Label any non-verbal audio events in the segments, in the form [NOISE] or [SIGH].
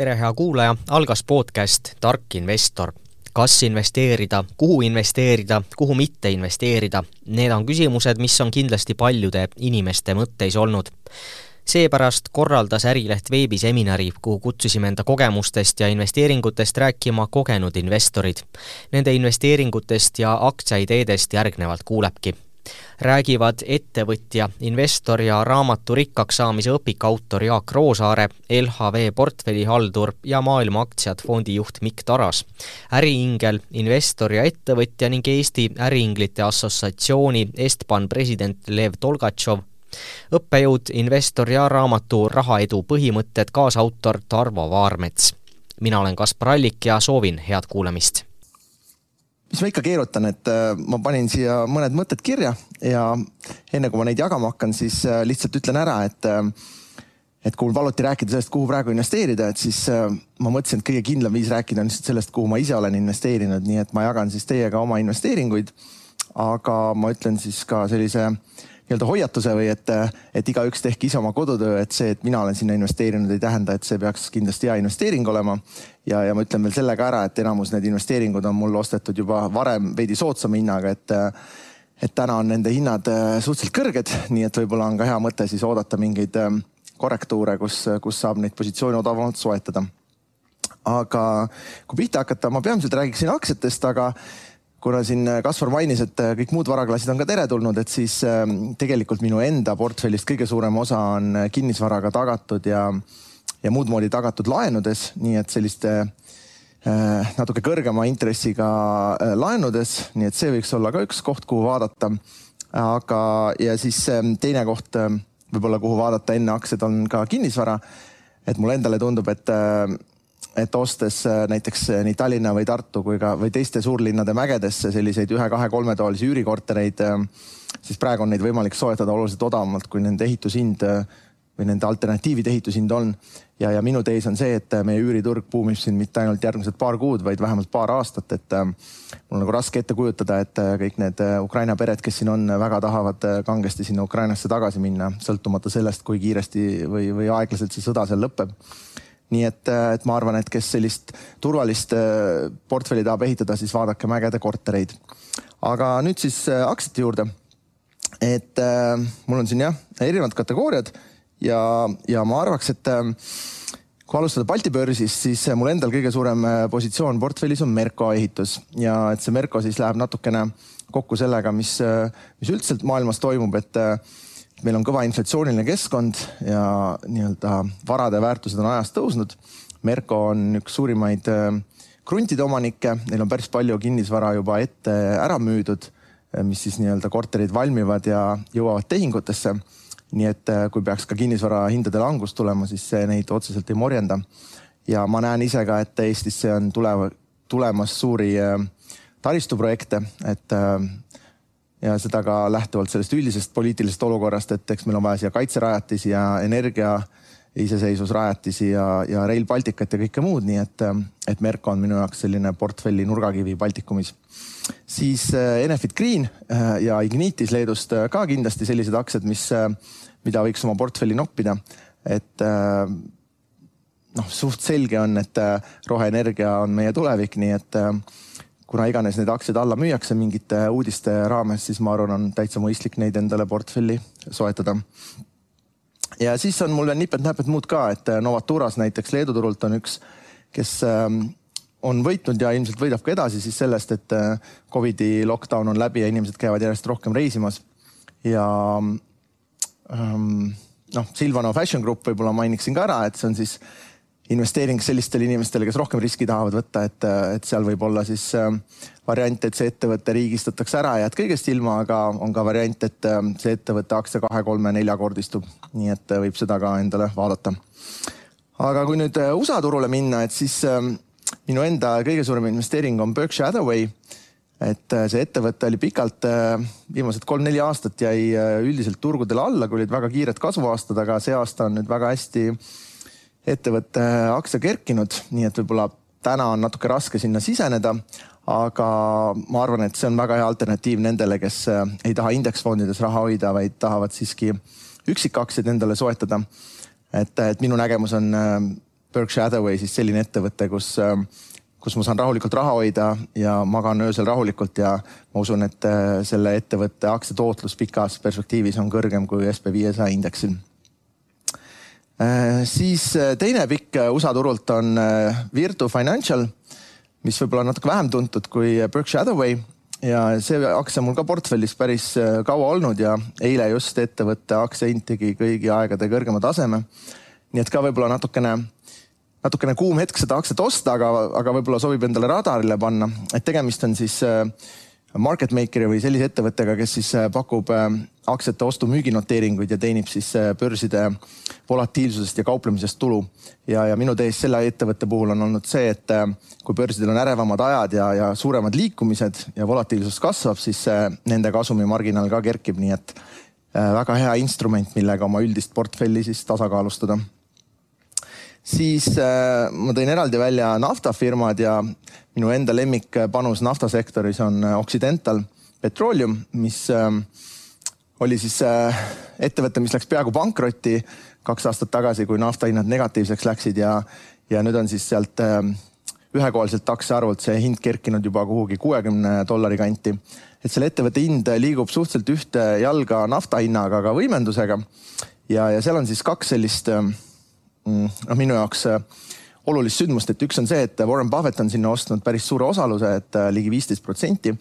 tere, hea kuulaja, algas podcast Tark investor. kas investeerida, kuhu investeerida, kuhu mitte investeerida, need on küsimused, mis on kindlasti paljude inimeste mõtteis olnud seepärast korraldas Ärileht veebiseminari, kuhu kutsusime enda kogemustest ja investeeringutest rääkima kogenud investorid. Nende investeeringutest ja aktsiaideedest järgnevalt kuulebki räägivad ettevõtja, investor ja raamatu rikkaks saamise õpiku autor Jaak Roosaare, LHV portfellihaldur ja Maailma Aktsiad fondijuht Mikk Taras, äriingel, investor ja ettevõtja ning Eesti Äriinglite Assotsiatsiooni Estban president Lev Tolgatšov õppejõud, investor ja raamatu Rahaedu põhimõtted kaasautor Tarvo Vaarmets. mina olen Kaspar Allik ja soovin head kuulamist. Mis ma ikka keerutan, et äh, ma panin siia mõned mõtted kirja ja enne kui ma neid jagama hakkan, siis äh, lihtsalt ütlen ära, et äh, et kui mul paluti rääkida sellest, kuhu praegu investeerida, et siis ma mõtlesin, et kõige kindlam viis rääkida on lihtsalt sellest, kuhu ma ise olen investeerinud, nii et ma jagan siis teiega oma investeeringuid. aga ma ütlen siis ka sellise äh, nii-öelda hoiatuse või et, et igaüks tehke ise oma kodutöö, et see, et mina olen sinna investeerinud, ei tähenda, et see peaks kindlasti hea investeering olema. ja, ja ma ütlen veel selle ka ära, et enamus need investeeringud on mul ostetud juba varem veidi soodsama hinnaga, et et täna on nende hinnad äh, suhteliselt kõrged, nii et võib-olla on ka hea mõte siis oodata mingeid äh, korrektuure, kus, kus saab neid positsioone odavamalt soetada. aga kui pihta hakata, ma peamiselt räägiksin aktsiatest, aga kuna siin äh, Kaspar mainis, et äh, kõik muud varaklassid on ka teretulnud, et siis ähm, tegelikult minu enda portfellist kõige suurem osa on äh, kinnisvaraga tagatud ja, ja muud moodi tagatud laenudes, nii et selliste natuke kõrgema intressiga laenudes, nii et see võiks olla ka üks koht, kuhu vaadata. aga, ja siis ähm, teine koht võib-olla, kuhu vaadata enne aktsiaid, on ka kinnisvara. et mulle endale tundub, et et ostes äh, näiteks äh, nii Tallinna või Tartu kui ka, või teiste suurlinnade mägedesse selliseid ühe-kahe-kolmetoalisi üürikortereid, äh, siis praegu on neid võimalik soetada oluliselt odavamalt, kui nende ehitushind või nende alternatiivide ehitushind on. ja, ja minu tees on see, et meie üüriturg buumib siin mitte ainult järgmised paar kuud, vaid vähemalt paar aastat, et mul on nagu raske ette kujutada, et kõik need Ukraina pered, kes siin on, väga tahavad kangesti sinna Ukrainasse tagasi minna, sõltumata sellest, kui kiiresti või, või aeglaselt see sõda seal lõpeb nii et, äh, et ma arvan, et kes sellist turvalist äh, portfelli tahab ehitada, siis vaadake mägede kortereid. aga nüüd siis äh, aktsiate juurde. et äh, mul on siin jah, erinevad kategooriad ja, ja ma arvaks, et äh, kui alustada Balti börsist, siis mul endal kõige suurem positsioon portfellis on Merko ehitus ja et see Merko siis läheb natukene kokku sellega, mis, mis üldiselt maailmas toimub, et meil on kõva inflatsiooniline keskkond ja nii-öelda varade väärtused on ajas tõusnud. Merko on üks suurimaid äh, kruntide omanikke, neil on päris palju kinnisvara juba ette ära müüdud, äh, mis siis nii-öelda korterid valmivad ja jõuavad tehingutesse. nii et äh, kui peaks ka kinnisvara hindade langus tulema, siis see neid otseselt ei morjenda. ja ma näen ise ka, et Eestisse on tuleva, tulemas suuri taristuprojekte, et ja seda ka lähtuvalt sellest üldisest poliitilisest olukorrast, et eks meil on vaja siia kaitserajatisi ja energia iseseisvusrajatisi ja, ja Rail Balticut ja kõike muud, nii et, et Merko on minu jaoks selline portfelli nurgakivi Baltikumis. siis äh, Enefit Green äh, ja Ignitis Leedust äh, ka kindlasti sellised aktsiad, mis, mida võiks oma portfelli noppida. et noh, suht selge on, et roheenergia on meie tulevik, nii et kuna iganes neid aktsiaid alla müüakse mingite uudiste raames, siis ma arvan, on täitsa mõistlik neid endale portfelli soetada. ja siis on mul veel nipet-näpet muud ka, et Novaturas näiteks Leedu turult on üks, kes ähm, on võitnud ja ilmselt võidab ka edasi siis sellest, et äh, Covidi lockdown on läbi ja inimesed käivad järjest rohkem reisimas. ja ähm, noh, Silvano Fashion Group võib-olla mainiksin ka ära, et see on siis investeering sellistele inimestele, kes rohkem riski tahavad võtta, et, et seal võib olla siis äh, variant, et see ettevõte riigistatakse ära, jääd kõigest ilma, aga on ka variant, et äh, see ettevõtte aktsia kahe-kolme-neljakordistub. nii et äh, võib seda ka endale vaadata. aga kui nüüd USA turule minna, et siis minu enda kõige suurem investeering on Berkshire Hathaway et see ettevõte oli pikalt, viimased kolm-neli aastat jäi üldiselt turgudele alla, kui olid väga kiired kasvuaastad, aga see aasta on nüüd väga hästi ettevõtte aktsia kerkinud, nii et võib-olla täna on natuke raske sinna siseneda, aga ma arvan, et see on väga hea alternatiiv nendele, kes äh, ei taha indeksfondides raha hoida, vaid tahavad siiski üksikaktsiaid endale soetada. et, et minu nägemus on äh, Berkshire Hathaway siis selline ettevõte, kus, kus ma saan rahulikult raha hoida ja magan öösel rahulikult ja ma usun, et selle ettevõtte aktsia tootlus pikas perspektiivis on kõrgem kui SB viiesaja indeksil siis teine pikk USA turult on Virtu Financial, mis võib-olla on natuke vähem tuntud kui Berkshire Hathaway ja see aktsia on mul ka portfellis päris äh, kaua olnud ja eile just ettevõtte aktsiahind tegi kõigi aegade kõrgema taseme. nii et ka võib-olla natukene, natukene kuum hetk seda aktsiat osta, aga, aga võib-olla sobib endale radarile panna, et tegemist on siis äh, market maker'i või sellise ettevõttega, kes siis äh, pakub äh, aktsiate ostu-müüginoteeringuid ja teenib siis äh, börside volatiilsusest ja kauplemisest tulu. ja, ja minu tees selle ettevõtte puhul on olnud see, et kui börsidel on ärevamad ajad ja, ja suuremad liikumised ja volatiilsus kasvab, siis nende kasumimarginaal ka kerkib, nii et väga hea instrument, millega oma üldist portfelli siis tasakaalustada siis äh, ma tõin eraldi välja naftafirmad ja minu enda lemmikpanus naftasektoris on äh, Occidental Petroleum, mis äh, oli siis äh, ettevõte, mis läks peaaegu pankrotti kaks aastat tagasi, kui naftahinnad negatiivseks läksid ja, ja nüüd on siis sealt äh, ühekohalselt aktsiaarvult see hind kerkinud juba kuhugi kuuekümne dollari kanti. et selle ettevõtte hind liigub suhteliselt ühte jalga nafta hinnaga, aga võimendusega. ja, ja seal on siis kaks sellist äh, Mm, noh, minu jaoks olulist sündmust, et üks on see, et Warren Buffett on sinna ostnud päris suure osaluse, et ligi viisteist protsenti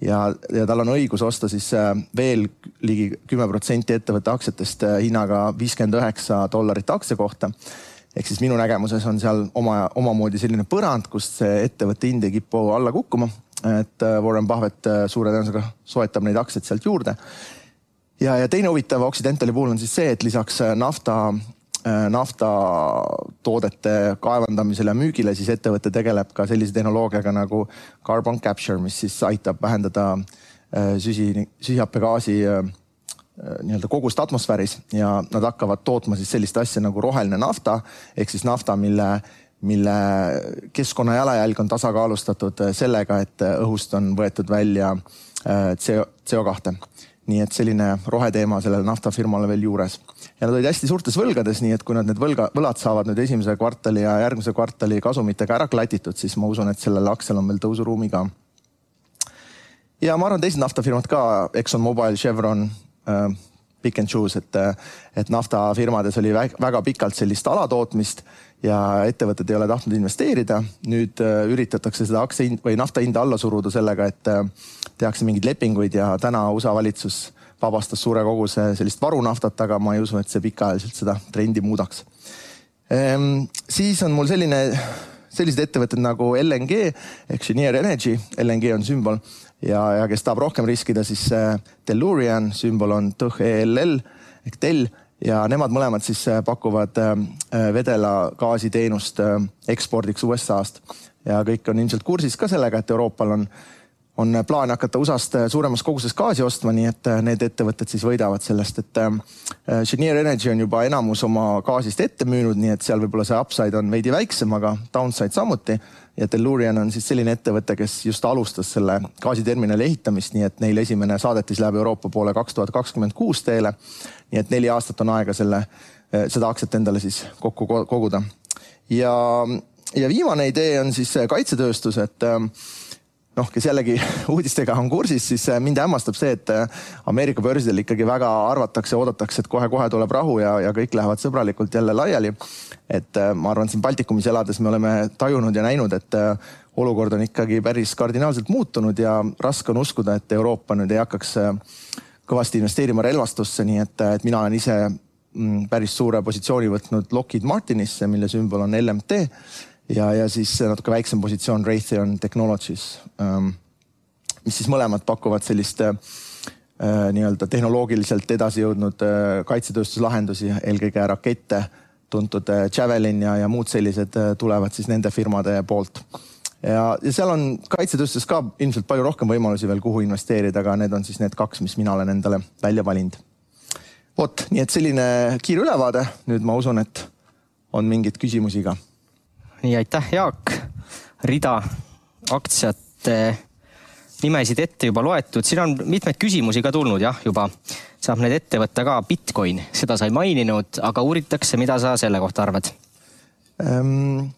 ja, ja tal on õigus osta siis äh, veel ligi kümme protsenti ettevõtte aktsiatest hinnaga viiskümmend üheksa dollarit aktsia kohta. ehk siis minu nägemuses on seal oma, omamoodi selline põrand, kust see ettevõtte hind ei kipu alla kukkuma. et Warren Buffett suure tõenäosusega soetab neid aktsiaid sealt juurde ja, ja teine huvitav Occidentali puhul on siis see, et lisaks nafta Äh, naftatoodete kaevandamisele ja müügile, siis ettevõte tegeleb ka sellise tehnoloogiaga nagu carbon capture, mis siis aitab vähendada äh, süsi, süsihappegaasi äh, nii-öelda kogust atmosfääris ja nad hakkavad tootma siis sellist asja nagu roheline nafta ehk siis nafta, mille, mille keskkonna jalajälg on tasakaalustatud sellega, et õhust on võetud välja CO, CO2 nii et selline roheteema sellele naftafirmale veel juures. ja nad olid hästi suurtes võlgades, nii et kui nad need võlga, võlad saavad nüüd esimese kvartali ja järgmise kvartali kasumitega ära klatitud, siis ma usun, et sellel aktsial on veel tõusuruumi ka. ja ma arvan, teised naftafirmad ka, Exxon Mobil, Chevron äh,, Pick and Choose, et, et naftafirmades oli väga pikalt sellist alatootmist ja ettevõtted ei ole tahtnud investeerida. nüüd äh, üritatakse seda aktsia hind või nafta hinda alla suruda sellega, et äh, tehakse mingeid lepinguid ja täna USA valitsus vabastas suure koguse sellist varunaftat, aga ma ei usu, et see pikaajaliselt seda trendi muudaks ehm,. siis on mul selline, sellised ettevõtted nagu LNG ehk Cheniere Energy, LNG on sümbol ja, ja kes tahab rohkem riskida, siis äh, Tellurian sümbol on THELL ehk Tell ja nemad mõlemad siis äh, pakuvad äh, vedela gaasiteenust ekspordiks USA-st ja kõik on ilmselt kursis ka sellega, et Euroopal on on plaan hakata USA-st suuremas koguses gaasi ostma, nii et need ettevõtted siis võidavad sellest, et äh, Cheniere Energy on juba enamus oma gaasist ette müünud, nii et seal võib-olla see upside on veidi väiksem, aga downside samuti. Ja Tellurian on siis selline ettevõte, kes just alustas selle gaasiterminali ehitamist, nii et neil esimene saadetis läheb Euroopa poole kaks tuhat kakskümmend kuus teele. nii et neli aastat on aega selle, äh, seda aktsiat endale siis kokku koguda. ja, ja viimane idee on siis kaitsetööstus, et noh, kes jällegi [LAUGHS] uudistega on kursis, siis äh, mind hämmastab see, et äh, Ameerika börsidel ikkagi väga arvatakse, oodatakse, et kohe-kohe tuleb rahu ja, ja kõik lähevad sõbralikult jälle laiali. et äh, ma arvan, siin Baltikumis elades me oleme tajunud ja näinud, et olukord on ikkagi päris kardinaalselt muutunud ja raske on uskuda, et Euroopa nüüd ei hakkaks kõvasti investeerima relvastusse, nii et, et mina olen ise mm, päris suure positsiooni võtnud Lockheed Martinisse, mille sümbol on LMT ja, ja siis natuke väiksem positsioon Raytheon Technologies ähm,, mis siis mõlemad pakuvad sellist äh, nii-öelda tehnoloogiliselt edasi jõudnud äh, kaitsetööstuslahendusi, eelkõige rakette, tuntud äh, Javelin ja, ja muud sellised tulevad siis nende firmade poolt. ja, ja seal on kaitsetööstuses ka ilmselt palju rohkem võimalusi veel, kuhu investeerida, aga need on siis need kaks, mis mina olen endale välja valinud. vot, nii et selline kiire ülevaade, nüüd ma usun, et on mingeid küsimusi ka nii, aitäh, Jaak. rida aktsiate nimesid ette juba loetud, siin on mitmeid küsimusi ka tulnud jah, juba saab need ette võtta ka. Bitcoin, seda sa ei maininud, aga uuritakse, mida sa selle kohta arvad? ähm,?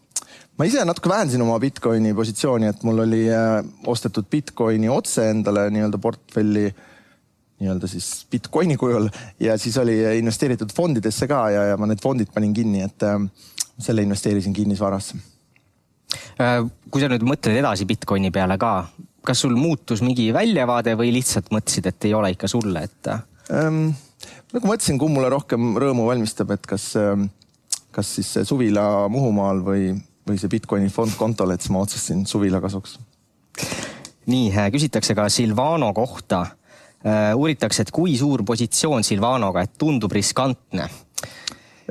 ma ise natuke vähendasin oma Bitcoini positsiooni, et mul oli äh, ostetud Bitcoini otse endale nii-öelda portfelli nii-öelda siis Bitcoini kujul ja siis oli investeeritud fondidesse ka ja, ja ma need fondid panin kinni, et äh, selle investeerisin kinnisvarasse. Äh, kui sa nüüd mõtled edasi Bitcoini peale ka, kas sul muutus mingi väljavaade või lihtsalt mõtlesid, et ei ole ikka sulle, et ähm,? nagu ma ütlesin, kumb mulle rohkem rõõmu valmistab, et kas, ähm, kas siis suvila Muhumaal või või see Bitcoini fond kontole, et siis ma otsustasin suvila kasuks. nii, äh, küsitakse ka Silvano kohta. Uuritakse, et kui suur positsioon Silvanoga, et tundub riskantne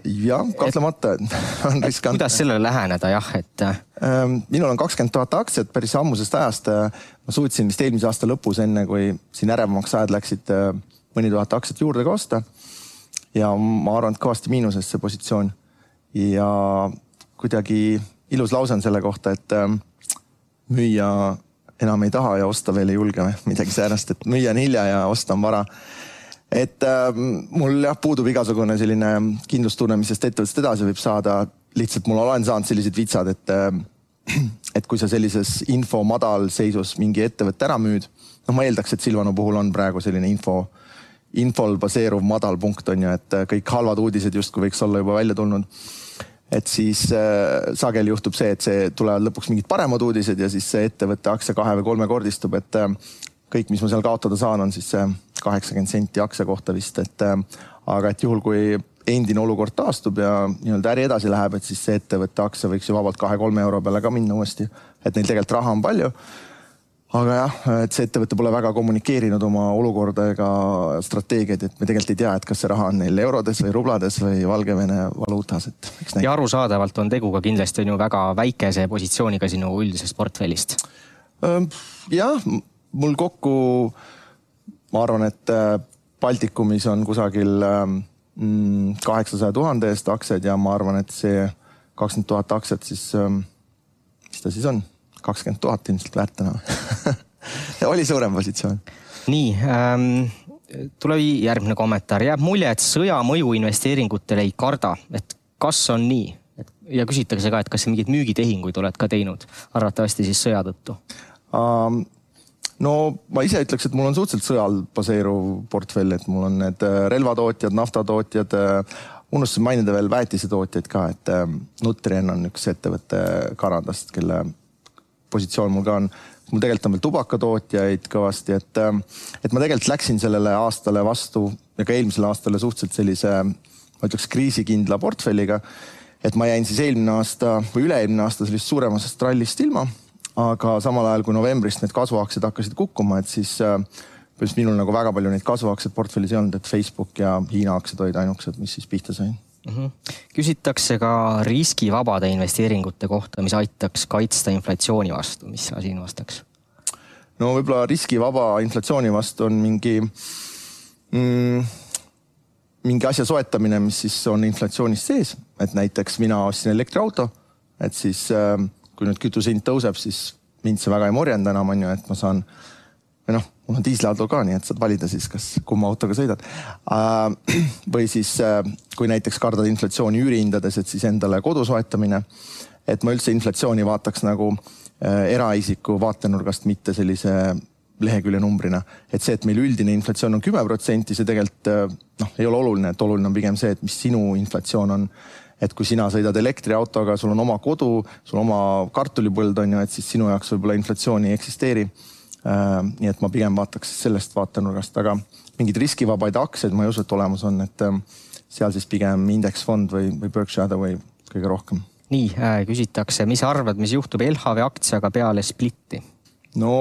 jah, kahtlemata [LAUGHS] on riskantne. kuidas sellele läheneda jah, et? Äh, ähm, minul on kakskümmend tuhat aktsiat päris ammusest ajast. ma suutsin vist eelmise aasta lõpus, enne kui siin ärevamaks ajad läksid, mõni tuhat aktsiat juurde ka osta. ja ma arvan, et kõvasti miinuses see positsioon ja kuidagi ilus lause on selle kohta, et ähm, müüa enam ei taha ja osta veel ei julge või midagi säärast, et müüa on hilja ja osta on vara. Et äh, mul jah, puudub igasugune selline kindlustunne, mis sellest ettevõttest edasi võib saada. lihtsalt mul olen saanud sellised vitsad, et äh,, [CLEARS THROAT] et kui sa sellises info madalseisus mingi ettevõtte ära müüd, noh, ma eeldaks, et Silvano puhul on praegu selline info, infol baseeruv madalpunkt on ju, et äh, kõik halvad uudised justkui võiks olla juba välja tulnud et siis äh, sageli juhtub see, et see tulevad lõpuks mingid paremad uudised ja siis see ettevõtte aktsia kahe või kolmekordistub, et äh, kõik, mis ma seal kaotada saan, on siis see kaheksakümmend senti aktsia kohta vist, et äh, aga et juhul, kui endine olukord taastub ja nii-öelda äri edasi läheb, et siis see ettevõtte aktsia võiks ju vabalt kahe-kolme euro peale ka minna uuesti. et neil tegelikult raha on palju aga jah, et see ettevõte pole väga kommunikeerinud oma olukorda ega strateegiaid, et me tegelikult ei tea, et kas see raha on neil eurodes või rublades või Valgevene valuutas, et. ja arusaadavalt on tegu ka kindlasti on ju väga väikese positsiooniga sinu üldisest portfellist. jah, mul kokku, ma arvan, et äh, Baltikumis on kusagil mm, kaheksasaja tuhande eest aktsiaid ja ma arvan, et see kakskümmend tuhat aktsiat siis, mis ta siis on kakskümmend tuhat ilmselt väärt täna [LAUGHS] oli suurem positsioon. nii ähm,, tuleb järgmine kommentaar, jääb mulje, et sõja mõju investeeringutele ei karda, et kas on nii? ja küsitakse ka, et kas sa mingeid müügitehinguid oled ka teinud, arvatavasti siis sõja tõttu um,? No ma ise ütleks, et mul on suhteliselt sõjal baseeruv portfell, et mul on need äh, relvatootjad, naftatootjad äh, unustasin mainida veel väetisetootjaid ka, et äh, Nutrien on üks ettevõte Kanadast, kelle positsioon mul ka on. mul tegelikult on veel tubakatootjaid kõvasti, et, et ma tegelikult läksin sellele aastale vastu ja ka eelmisele aastale suhteliselt sellise, ma ütleks kriisikindla portfelliga. et ma jäin siis eelmine aasta või üle-eelmine aasta sellisest suuremasest rallist ilma. Aga samal ajal, kui novembrist need kasvuaktsiad hakkasid kukkuma, et siis äh, põhimõtteliselt minul nagu väga palju neid kasvuaktsiaid portfellis ei olnud, et Facebook ja Hiina aktsiad olid ainukesed, mis siis pihta sain mm. -hmm. küsitakse ka riskivabade investeeringute kohta, mis aitaks kaitsta inflatsiooni vastu, mis sa siin vastaks? no võib-olla riskivaba inflatsiooni vastu on mingi mm, mingi asja soetamine, mis siis on inflatsioonist sees, et näiteks mina ostsin elektriauto, et siis äh, kui nüüd kütuse hind tõuseb, siis mind see väga ei morjenda enam, on ju, et ma saan või noh, mul on diisliauto ka, nii et saad valida siis, kas kumma autoga sõidad. Äh, [CLEARS THROAT] või siis, äh, kui näiteks kardad inflatsiooni üürihindades, et siis endale kodu soetamine. et ma üldse inflatsiooni vaataks nagu äh, eraisiku vaatenurgast, mitte sellise lehekülje numbrina. et see, et meil üldine inflatsioon on kümme protsenti, see tegelikult noh, ei ole oluline, et oluline on pigem see, et mis sinu inflatsioon on et kui sina sõidad elektriautoga, sul on oma kodu, sul oma kartulipõld on ju, et siis sinu jaoks võib-olla inflatsiooni ei eksisteeri Äh, nii et ma pigem vaataks sellest vaatenurgast, aga mingeid riskivabaid aktsiaid ma ei usu, et olemas on, et ähm, seal siis pigem indeksfond või, või Berkshire Hathaway kõige rohkem. nii äh,, küsitakse, mis arvad, mis juhtub LHV aktsiaga peale splitti? no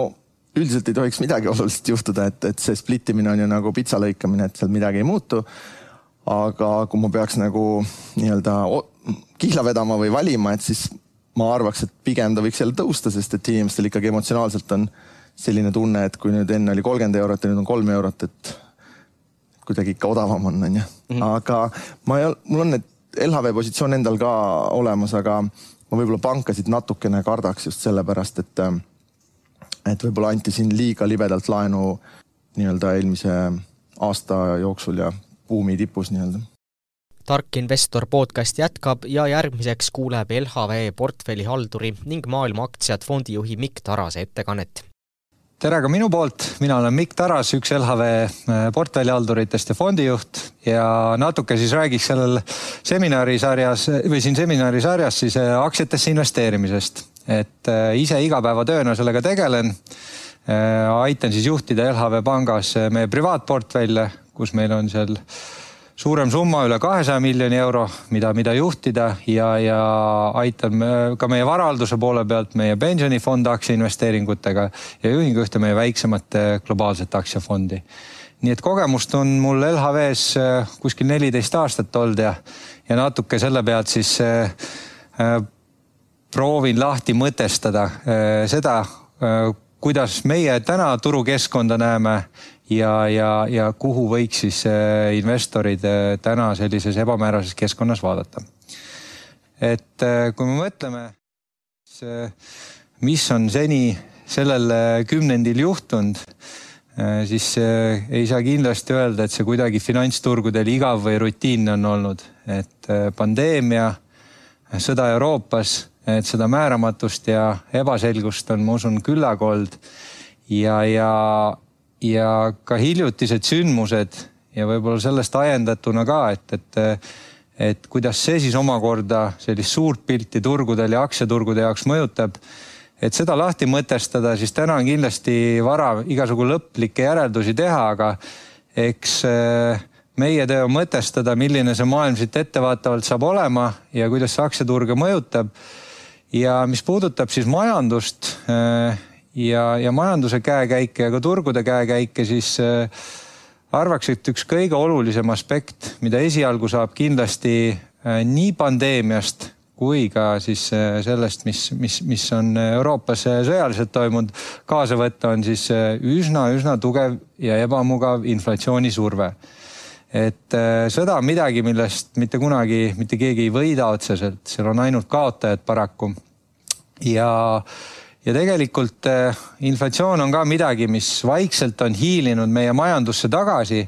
üldiselt ei tohiks midagi olulist juhtuda, et, et see split imine on ju nagu pitsa lõikamine, et seal midagi ei muutu. Aga kui ma peaks nagu nii-öelda kihla vedama või valima, et siis ma arvaks, et pigem ta võiks jälle tõusta, sest et inimestel ikkagi emotsionaalselt on selline tunne, et kui nüüd enne oli kolmkümmend eurot ja nüüd on kolm eurot, et kuidagi ikka odavam on, onju. Mhm. aga ma ei, mul on need LHV positsioon endal ka olemas, aga ma võib-olla pankasid natukene kardaks just sellepärast, et, et võib-olla anti siin liiga libedalt laenu nii-öelda eelmise aasta jooksul ja buumi tipus nii-öelda tark investor podcast jätkab ja järgmiseks kuuleb LHV portfellihalduri ning maailma aktsiad fondijuhi Mikk Tarase ettekannet. tere ka minu poolt, mina olen Mikk Taras, üks LHV äh, portfellihalduritest ja fondijuht ja natuke siis räägiks sellel seminarisarjas või siin seminarisarjas siis äh, aktsiatesse investeerimisest. et äh, ise igapäevatööna sellega tegelen aitan siis juhtida LHV Pangas meie privaatportfelle, kus meil on seal suurem summa, üle kahesaja miljoni euro, mida, mida juhtida ja, ja aitan ka meie varahalduse poole pealt meie pensionifonde aktsiainvesteeringutega ja juhin ka ühte meie väiksemat globaalset aktsiafondi. nii et kogemust on mul LHV-s äh, kuskil neliteist aastat olnud ja, ja natuke selle pealt siis äh, äh, proovin lahti mõtestada äh, seda äh,, kuidas meie täna turukeskkonda näeme ja, ja, ja kuhu võiks siis äh, investorid äh, täna sellises ebamäärases keskkonnas vaadata. et äh, kui me mõtleme, mis on seni sellel kümnendil juhtunud, siis ei saa kindlasti öelda, et see kuidagi finantsturgudel igav või rutiinne on olnud, et pandeemia, sõda Euroopas, et seda määramatust ja ebaselgust on, ma usun, küllaga olnud ja, ja ja ka hiljutised sündmused ja võib-olla sellest ajendatuna ka, et, et, et kuidas see siis omakorda sellist suurt pilti turgudel ja aktsiaturgude jaoks mõjutab. et seda lahti mõtestada, siis täna on kindlasti vara igasugu lõplikke järeldusi teha, aga eks eh, meie töö on mõtestada, milline see maailm siit ettevaatavalt saab olema ja kuidas see aktsiaturge mõjutab. ja mis puudutab siis majandust eh, ja, ja majanduse käekäike ja ka turgude käekäike, siis äh, arvaks, et üks kõige olulisem aspekt, mida esialgu saab kindlasti äh, nii pandeemiast kui ka siis äh, sellest, mis, mis, mis on Euroopas sõjaliselt toimunud, kaasa võtta, on siis üsna-üsna tugev ja ebamugav inflatsioonisurve. et sõda on midagi, millest mitte kunagi mitte keegi ei võida otseselt, seal on ainult kaotajad paraku. ja ja tegelikult äh, inflatsioon on ka midagi, mis vaikselt on hiilinud meie majandusse tagasi.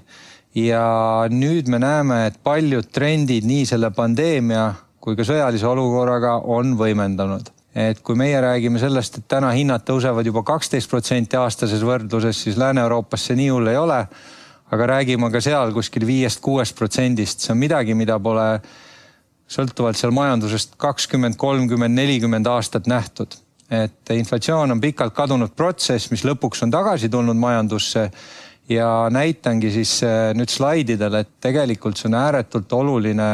ja nüüd me näeme, et paljud trendid nii selle pandeemia kui ka sõjalise olukorraga on võimendanud. et kui meie räägime sellest, et täna hinnad tõusevad juba kaksteist protsenti aastases võrdluses, siis Lääne-Euroopas see nii hull ei ole. aga räägime ka seal kuskil viiest-kuuest protsendist, see on midagi, mida pole sõltuvalt seal majandusest kakskümmend, kolmkümmend, nelikümmend aastat nähtud et inflatsioon on pikalt kadunud protsess, mis lõpuks on tagasi tulnud majandusse ja näitangi siis äh, nüüd slaididel, et tegelikult see on ääretult oluline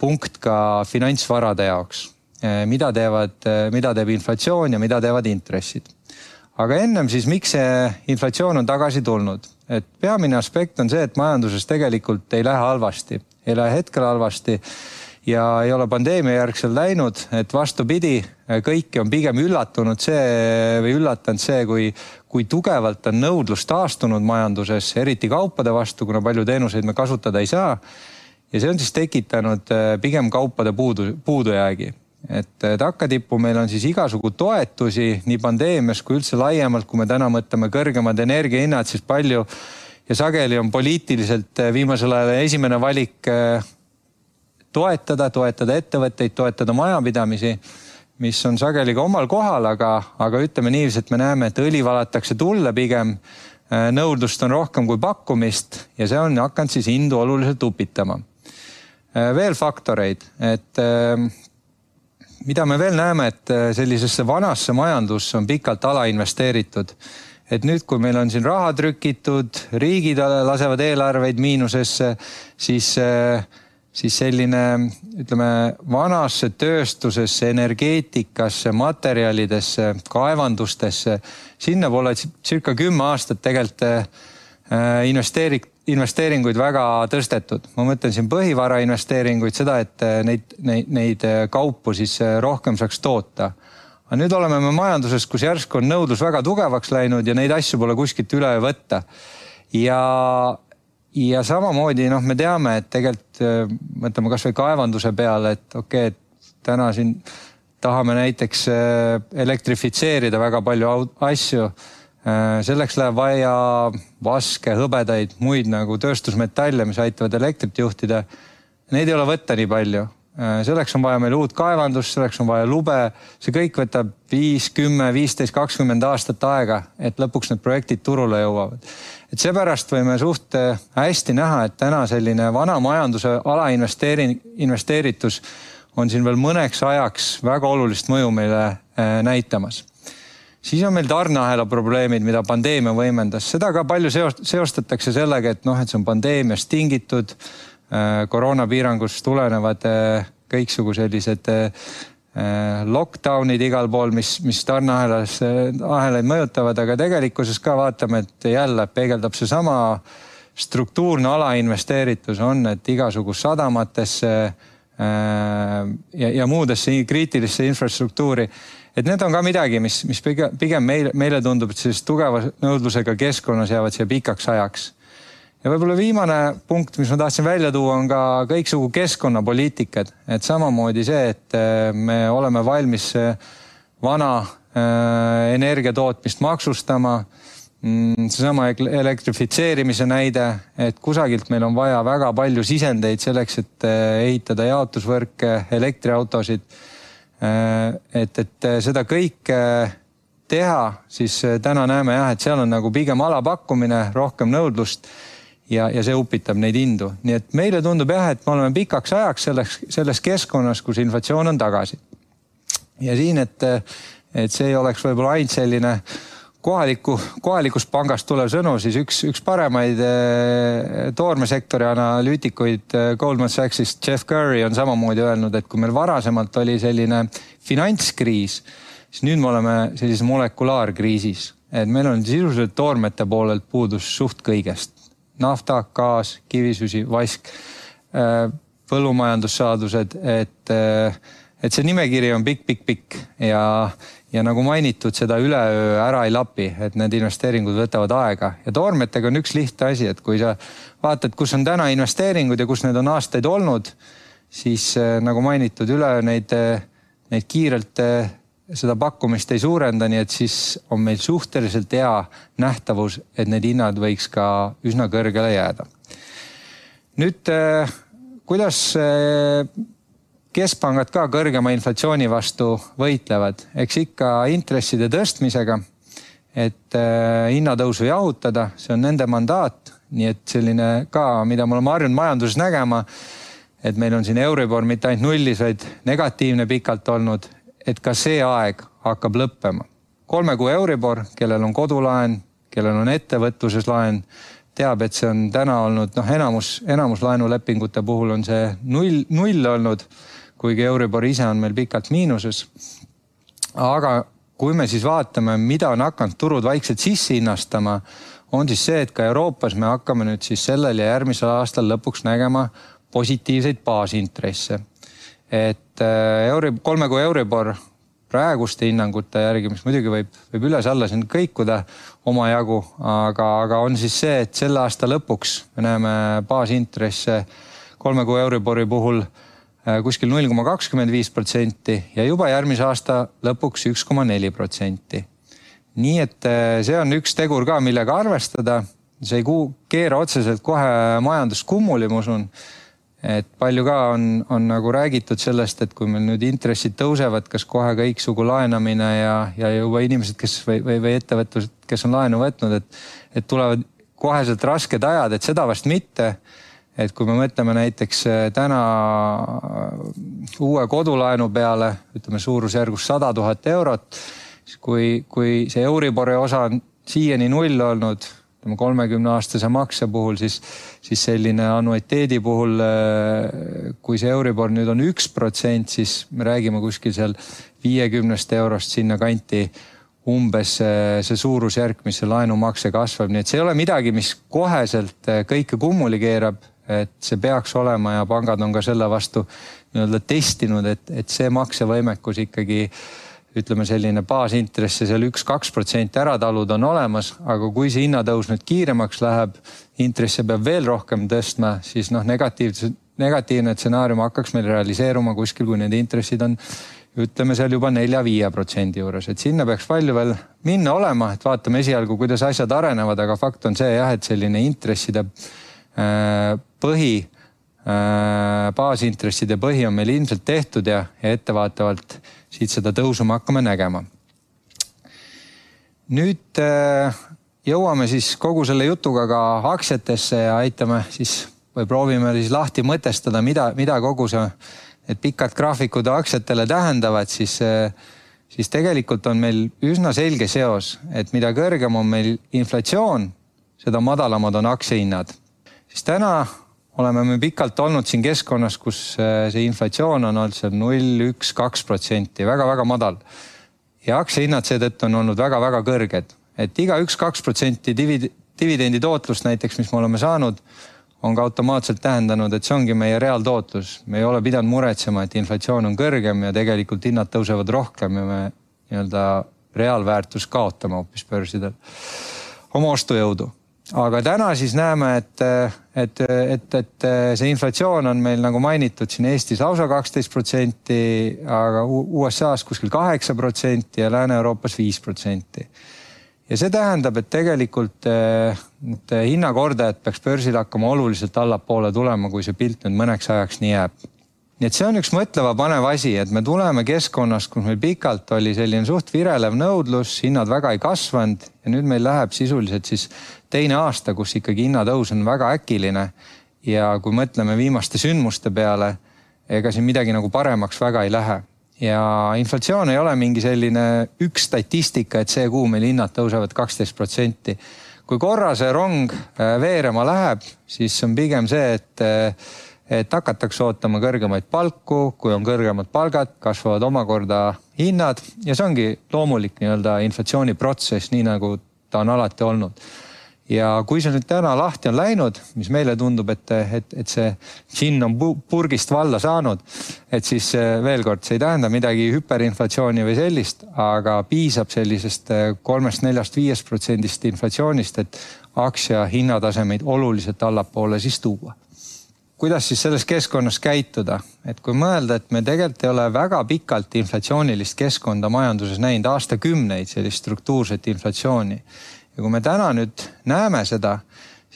punkt ka finantsvarade jaoks. Äh, mida teevad, äh, mida teeb inflatsioon ja mida teevad intressid. aga ennem siis, miks see inflatsioon on tagasi tulnud? et peamine aspekt on see, et majanduses tegelikult ei lähe halvasti, ei lähe hetkel halvasti ja ei ole pandeemia järgsel läinud, et vastupidi, kõiki on pigem üllatunud see või üllatanud see, kui, kui tugevalt on nõudlus taastunud majanduses, eriti kaupade vastu, kuna palju teenuseid me kasutada ei saa. ja see on siis tekitanud eh, pigem kaupade puudu, puudujäägi et eh, takkatippu meil on siis igasugu toetusi nii pandeemias kui üldse laiemalt, kui me täna mõtleme kõrgemad energiahinnad, siis palju ja sageli on poliitiliselt eh, viimasel ajal esimene valik toetada, toetada ettevõtteid, toetada majapidamisi, mis on sageli ka omal kohal, aga, aga ütleme niiviisi, et me näeme, et õli valatakse tulle pigem. Äh, nõudlust on rohkem kui pakkumist ja see on hakanud siis hindu oluliselt upitama. Äh, veel faktoreid, et äh, mida me veel näeme, et sellisesse vanasse majandusse on pikalt alainvesteeritud et nüüd, kui meil on siin raha trükitud, riigid lasevad eelarveid miinusesse, siis äh, siis selline ütleme vanasse tööstusesse, energeetikasse, materjalidesse, kaevandustesse, sinna pole circa kümme aastat tegelikult äh, investeerik-, investeeringuid väga tõstetud. ma mõtlen siin põhivara investeeringuid, seda, et äh, neid, neid, neid äh, kaupu siis rohkem saaks toota. aga nüüd oleme me majanduses, kus järsku on nõudlus väga tugevaks läinud ja neid asju pole kuskilt üle võtta. ja ja samamoodi noh, me teame, et tegelikult äh, mõtleme kasvõi kaevanduse peale, et okei okay,, et täna siin tahame näiteks äh, elektrifitseerida väga palju asju. Äh, selleks läheb vaja vaske, hõbedaid, muid nagu tööstusmetalle, mis aitavad elektrit juhtida. Neid ei ole võtta nii palju Äh, selleks on vaja meil uut kaevandust, selleks on vaja lube, see kõik võtab viis, kümme, viisteist, kakskümmend aastat aega, et lõpuks need projektid turule jõuavad. et seepärast võime suht äh, hästi näha, et täna selline vana majanduse alainvesteering, investeeritus on siin veel mõneks ajaks väga olulist mõju meile äh, näitamas. Siis on meil tarneahela probleemid, mida pandeemia võimendas, seda ka palju seost, seostatakse sellega, et noh, et see on pandeemiast tingitud. Äh, koroonapiirangust tulenevad äh, kõiksugu sellised äh, lockdown'id igal pool, mis, mis tarneahelas, ahelaid mõjutavad, aga tegelikkuses ka vaatame, et jälle peegeldab seesama struktuurne alainvesteeritus on, et igasugust sadamatesse ja, ja muudesse kriitilisse infrastruktuuri. et need on ka midagi, mis, mis pigem, pigem meile, meile tundub, et sellised tugeva nõudlusega keskkonnas jäävad siia pikaks ajaks ja võib-olla viimane punkt, mis ma tahtsin välja tuua, on ka kõiksugu keskkonnapoliitikad, et samamoodi see, et äh, me oleme valmis äh, vana äh, energia tootmist maksustama. Mm, seesama elektrifitseerimise näide, et kusagilt meil on vaja väga palju sisendeid selleks, et ehitada jaotusvõrke, elektriautosid. et, et seda kõike teha, siis täna näeme jah, et seal on nagu pigem alapakkumine, rohkem nõudlust ja, ja see upitab neid hindu, nii et meile tundub jah, et me oleme pikaks ajaks selleks, selles keskkonnas, kus inflatsioon on tagasi. ja siin, et, et see oleks võib-olla ainult selline kohaliku, kohalikust pangast tulev sõnu, siis üks, üks paremaid eh, toormesektori analüütikuid eh, Goldman Sachsist, Jeff Curry on samamoodi öelnud, et kui meil varasemalt oli selline finantskriis, siis nüüd me oleme sellises molekulaarkriisis, et meil on sisuliselt toormete poolelt puudus suht kõigest nafta, gaas, kivisüsi, vask, äh, põllumajandussaadused, et, äh, et see nimekiri on pikk-pikk-pikk ja, ja nagu mainitud, seda üleöö ära ei lapi, et need investeeringud võtavad aega. Ja toormetega on üks lihtne asi, et kui sa vaatad, kus on täna investeeringud ja kus need on aastaid olnud, siis äh, nagu mainitud, üleöö neid, neid kiirelt seda pakkumist ei suurenda, nii et siis on meil suhteliselt hea nähtavus, et need hinnad võiks ka üsna kõrgele jääda. nüüd eh, kuidas eh, keskpangad ka kõrgema inflatsiooni vastu võitlevad, eks ikka intresside tõstmisega, et eh, hinnatõusu jahutada, see on nende mandaat, nii et selline ka, mida me oleme harjunud majanduses nägema, et meil on siin Euribor mitte ainult nullis, vaid negatiivne pikalt olnud et ka see aeg hakkab lõppema. kolme kuu Euribor, kellel on kodulaen, kellel on ettevõtluses laen, teab, et see on täna olnud noh, enamus, enamus laenulepingute puhul on see null, null olnud, kuigi Euribor ise on meil pikalt miinuses. aga kui me siis vaatame, mida on hakanud turud vaikselt sisse hinnastama, on siis see, et ka Euroopas me hakkame nüüd siis sellel ja järgmisel aastal lõpuks nägema positiivseid baasintresse et äh, euri, kolme kuu Euribor praeguste hinnangute järgi, mis muidugi võib, võib üles-alla siin kõikuda omajagu, aga, aga on siis see, et selle aasta lõpuks me näeme baasintresse kolme kuu Euribori puhul äh, kuskil null koma kakskümmend viis protsenti ja juba järgmise aasta lõpuks üks koma neli protsenti. nii et äh, see on üks tegur ka, millega arvestada. see ei keera otseselt kohe majandust kummuli, ma usun et palju ka on, on nagu räägitud sellest, et kui meil nüüd intressid tõusevad, kas kohe kõiksugu laenamine ja, ja juba inimesed, kes või, või, või ettevõtlused, kes on laenu võtnud, et, et tulevad koheselt rasked ajad, et seda vast mitte. et kui me mõtleme näiteks äh, täna äh, uue kodulaenu peale, ütleme suurusjärgus sada tuhat eurot, siis kui, kui see Euribori osa on siiani null olnud ütleme kolmekümne aastase makse puhul, siis, siis selline annuiteedi puhul, äh, kui see Euribor nüüd on üks protsent, siis me räägime kuskil seal viiekümnest eurost sinnakanti umbes see, see suurusjärk, mis see laenumakse kasvab, nii et see ei ole midagi, mis koheselt äh, kõike kummuli keerab, et see peaks olema ja pangad on ka selle vastu nii-öelda testinud, et, et see maksevõimekus ikkagi äh, ütleme, selline baasintresse seal üks-kaks protsenti ära taluda on olemas, aga kui see hinnatõus nüüd kiiremaks läheb, intresse peab veel rohkem tõstma, siis noh, negatiivse, negatiivne stsenaarium hakkaks meil realiseeruma kuskil, kui need intressid on ütleme seal juba nelja-viie protsendi juures, et sinna peaks palju veel minna olema, et vaatame esialgu, kuidas asjad arenevad, aga fakt on see jah, et selline intresside äh, põhi baasintresside põhi on meil ilmselt tehtud ja, ja ettevaatavalt siit seda tõusu me hakkame nägema. nüüd jõuame siis kogu selle jutuga ka aktsiatesse ja aitame siis või proovime siis lahti mõtestada, mida, mida kogu see, need pikad graafikud aktsiatele tähendavad, siis, siis tegelikult on meil üsna selge seos, et mida kõrgem on meil inflatsioon, seda madalamad on aktsiahinnad. siis täna oleme me pikalt olnud siin keskkonnas, kus see inflatsioon on olnud seal null, üks, kaks protsenti väga,, väga-väga madal. ja aktsiahinnad seetõttu on olnud väga-väga kõrged, et iga üks-kaks protsenti dividendi tootlust näiteks, mis me oleme saanud on ka automaatselt tähendanud, et see ongi meie reaaltootlus. me ei ole pidanud muretsema, et inflatsioon on kõrgem ja tegelikult hinnad tõusevad rohkem ja me nii-öelda reaalväärtus kaotame hoopis börsidel oma ostujõudu. Aga täna siis näeme, et, et, et, et see inflatsioon on meil nagu mainitud siin Eestis lausa kaksteist protsenti, aga USA-s kuskil kaheksa protsenti ja Lääne-Euroopas viis protsenti ja see tähendab, et tegelikult need hinnakordajad peaks börsil hakkama oluliselt allapoole tulema, kui see pilt nüüd mõneks ajaks nii jääb. Nii et see on üks mõtlema panev asi, et me tuleme keskkonnast, kus meil pikalt oli selline suht virelev nõudlus, hinnad väga ei kasvanud ja nüüd meil läheb sisuliselt siis teine aasta, kus ikkagi hinnatõus on väga äkiline. ja kui mõtleme viimaste sündmuste peale, ega siin midagi nagu paremaks väga ei lähe ja inflatsioon ei ole mingi selline üks statistika, et see kuu meil hinnad tõusevad kaksteist protsenti. kui korra see rong äh, veerema läheb, siis on pigem see, et, äh, et hakatakse ootama kõrgemaid palku, kui on kõrgemad palgad, kasvavad omakorda hinnad ja see ongi loomulik nii-öelda inflatsiooniprotsess, nii nagu ta on alati olnud. Ja kui see nüüd täna lahti on läinud, mis meile tundub, et, et, et see džinn on purgist valla saanud, et siis eh, veel kord, see ei tähenda midagi hüperinflatsiooni või sellist, aga piisab sellisest eh, kolmest-neljast, viiest protsendist inflatsioonist, et aktsia hinnatasemeid oluliselt allapoole siis tuua kuidas siis selles keskkonnas käituda, et kui mõelda, et me tegelikult ei ole väga pikalt inflatsioonilist keskkonda majanduses näinud, aastakümneid sellist struktuurset inflatsiooni. Ja kui me täna nüüd näeme seda,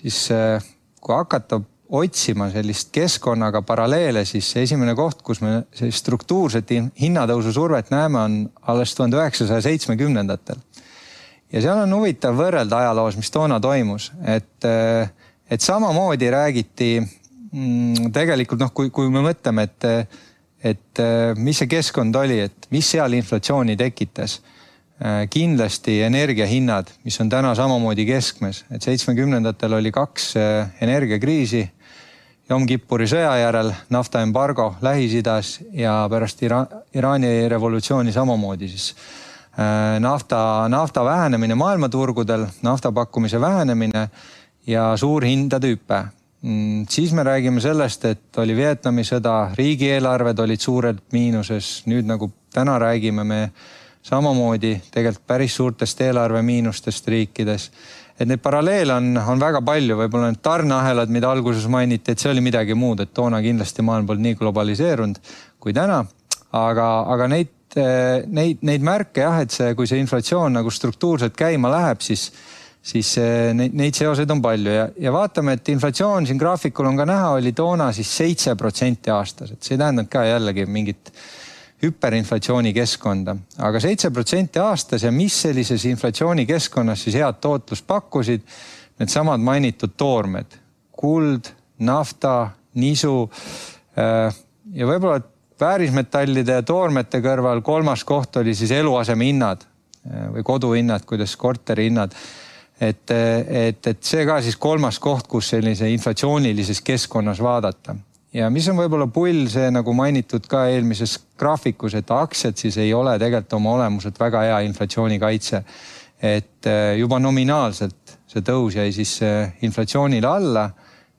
siis äh, kui hakata otsima sellist keskkonnaga paralleele, siis esimene koht, kus me sellist struktuurset hinnatõusu survet näeme, on alles tuhande üheksasaja seitsmekümnendatel. ja seal on huvitav võrrelda ajaloos, mis toona toimus, et, äh, et samamoodi räägiti tegelikult noh, kui, kui me mõtleme, et, et äh, mis see keskkond oli, et mis seal inflatsiooni tekitas Äh, kindlasti energiahinnad, mis on täna samamoodi keskmes, et seitsmekümnendatel oli kaks äh, energiakriisi. Jom Kippuri sõja järel naftaembargo Lähis-Idas ja pärast Ira Iraani revolutsiooni samamoodi siis nafta, nafta vähenemine maailmaturgudel, nafta pakkumise vähenemine ja suur hindade hüpe mm, siis me räägime sellest, et oli Vietnami sõda, riigieelarved olid suurelt miinuses, nüüd nagu täna räägime me samamoodi tegelikult päris suurtest eelarvemiinustest riikides. et neid paralleele on, on väga palju, võib-olla need tarneahelad, mida alguses mainiti, et see oli midagi muud, et toona kindlasti maailm polnud nii globaliseerunud kui täna. aga, aga neid, neid, neid märke jah, et see, kui see inflatsioon nagu struktuurselt käima läheb, siis siis neid, neid seoseid on palju ja, ja vaatame, et inflatsioon siin graafikul on ka näha, oli toona siis seitse protsenti aastas, et see ei tähendanud ka jällegi mingit hüperinflatsiooni keskkonda, aga seitse protsenti aastas ja mis sellises inflatsioonikeskkonnas siis head tootlust pakkusid? Needsamad mainitud toormed, kuld, nafta, nisu äh, ja võib-olla väärismetallide ja toormete kõrval kolmas koht oli siis eluaseme hinnad äh, või koduhinnad, kuidas korteri hinnad et, et, et see ka siis kolmas koht, kus sellise inflatsioonilises keskkonnas vaadata ja mis on võib-olla pull, see nagu mainitud ka eelmises graafikus, et aktsiad siis ei ole tegelikult oma olemuselt väga hea inflatsioonikaitse. et eh, juba nominaalselt see tõus jäi siis eh, inflatsioonile alla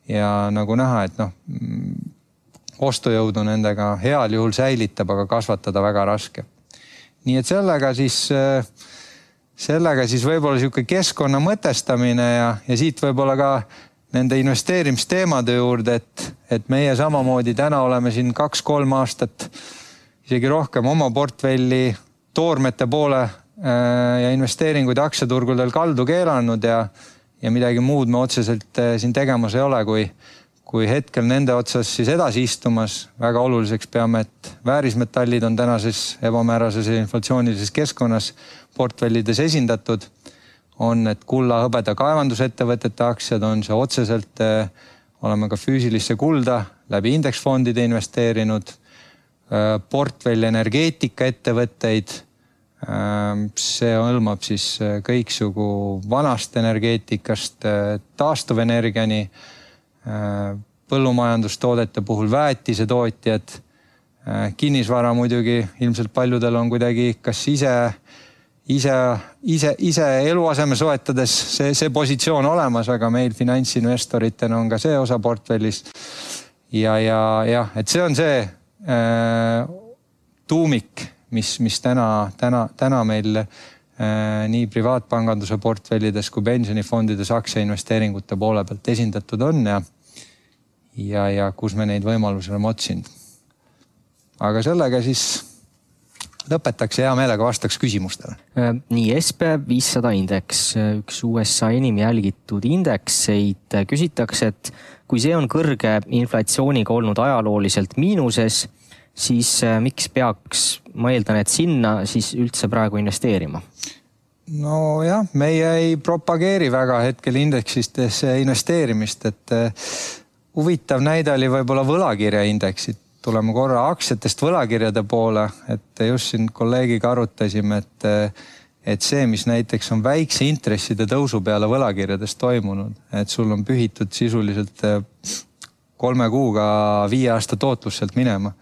ja nagu näha, et noh, mm, ostujõudu nendega heal juhul säilitab, aga kasvatada väga raske. nii et sellega siis eh, sellega siis võib-olla niisugune keskkonna mõtestamine ja, ja siit võib-olla ka nende investeerimisteemade juurde, et, et meie samamoodi täna oleme siin kaks-kolm aastat, isegi rohkem oma portfelli toormete poole äh, ja investeeringuid aktsiaturgudel kaldu keelanud ja, ja midagi muud me otseselt äh, siin tegemas ei ole, kui, kui hetkel nende otsas siis edasi istumas, väga oluliseks peame, et väärismetallid on tänases ebamäärases inflatsioonilises keskkonnas portfellides esindatud. on need kulla, hõbeda kaevandusettevõtete aktsiad, on see otseselt, äh, oleme ka füüsilisse kulda läbi indeksfondide investeerinud. Äh, portfell energeetikaettevõtteid. see hõlmab siis kõiksugu vanast energeetikast taastuvenergiani põllumajandustoodete puhul väetisetootjad. Kinnisvara muidugi ilmselt paljudel on kuidagi kas ise, ise, ise, ise eluaseme soetades see, see positsioon olemas, aga meil finantsinvestoritena on ka see osa portfellis. ja, ja jah, et see on see äh, tuumik, mis, mis täna, täna, täna meil äh, nii privaatpanganduse portfellides kui pensionifondides aktsiainvesteeringute poole pealt esindatud on ja ja, ja kus me neid võimalusi oleme otsinud. aga sellega siis lõpetaks ja hea meelega vastaks küsimustele. Äh, nii, SB viissada indeks, üks USA enim jälgitud indekseid, küsitakse, et kui see on kõrge inflatsiooniga olnud ajalooliselt miinuses, siis äh, miks peaks, ma eeldan, et sinna siis üldse praegu investeerima? nojah, meie ei propageeri väga hetkel indeksitesse investeerimist, et äh, huvitav näide oli võib-olla võlakirjaindeksid. Tuleme korra aktsiatest võlakirjade poole, et just siin kolleegiga arutasime, et et see, mis näiteks on väikse intresside tõusu peale võlakirjades toimunud, et sul on pühitud sisuliselt eh, kolme kuuga viie aasta tootlus sealt minema.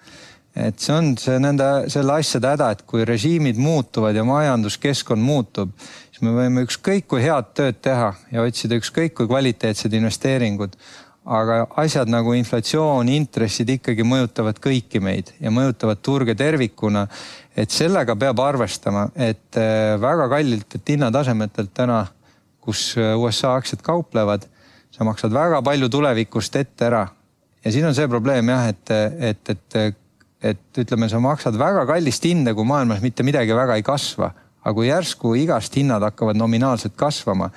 et see on see nende, selle asjade häda, et kui režiimid muutuvad ja majanduskeskkond muutub, siis me võime ükskõik kui head tööd teha ja otsida ükskõik kui kvaliteetsed investeeringud aga asjad nagu inflatsioon, intressid ikkagi mõjutavad kõiki meid ja mõjutavad turge tervikuna. et sellega peab arvestama, et äh, väga kallitelt hinnatasemetelt täna, kus äh, USA aktsiad kauplevad, sa maksad väga palju tulevikust ette ära. ja siin on see probleem jah, et, et, et, et ütleme, sa maksad väga kallist hinda, kui maailmas mitte midagi väga ei kasva, aga kui järsku igast hinnad hakkavad nominaalselt kasvama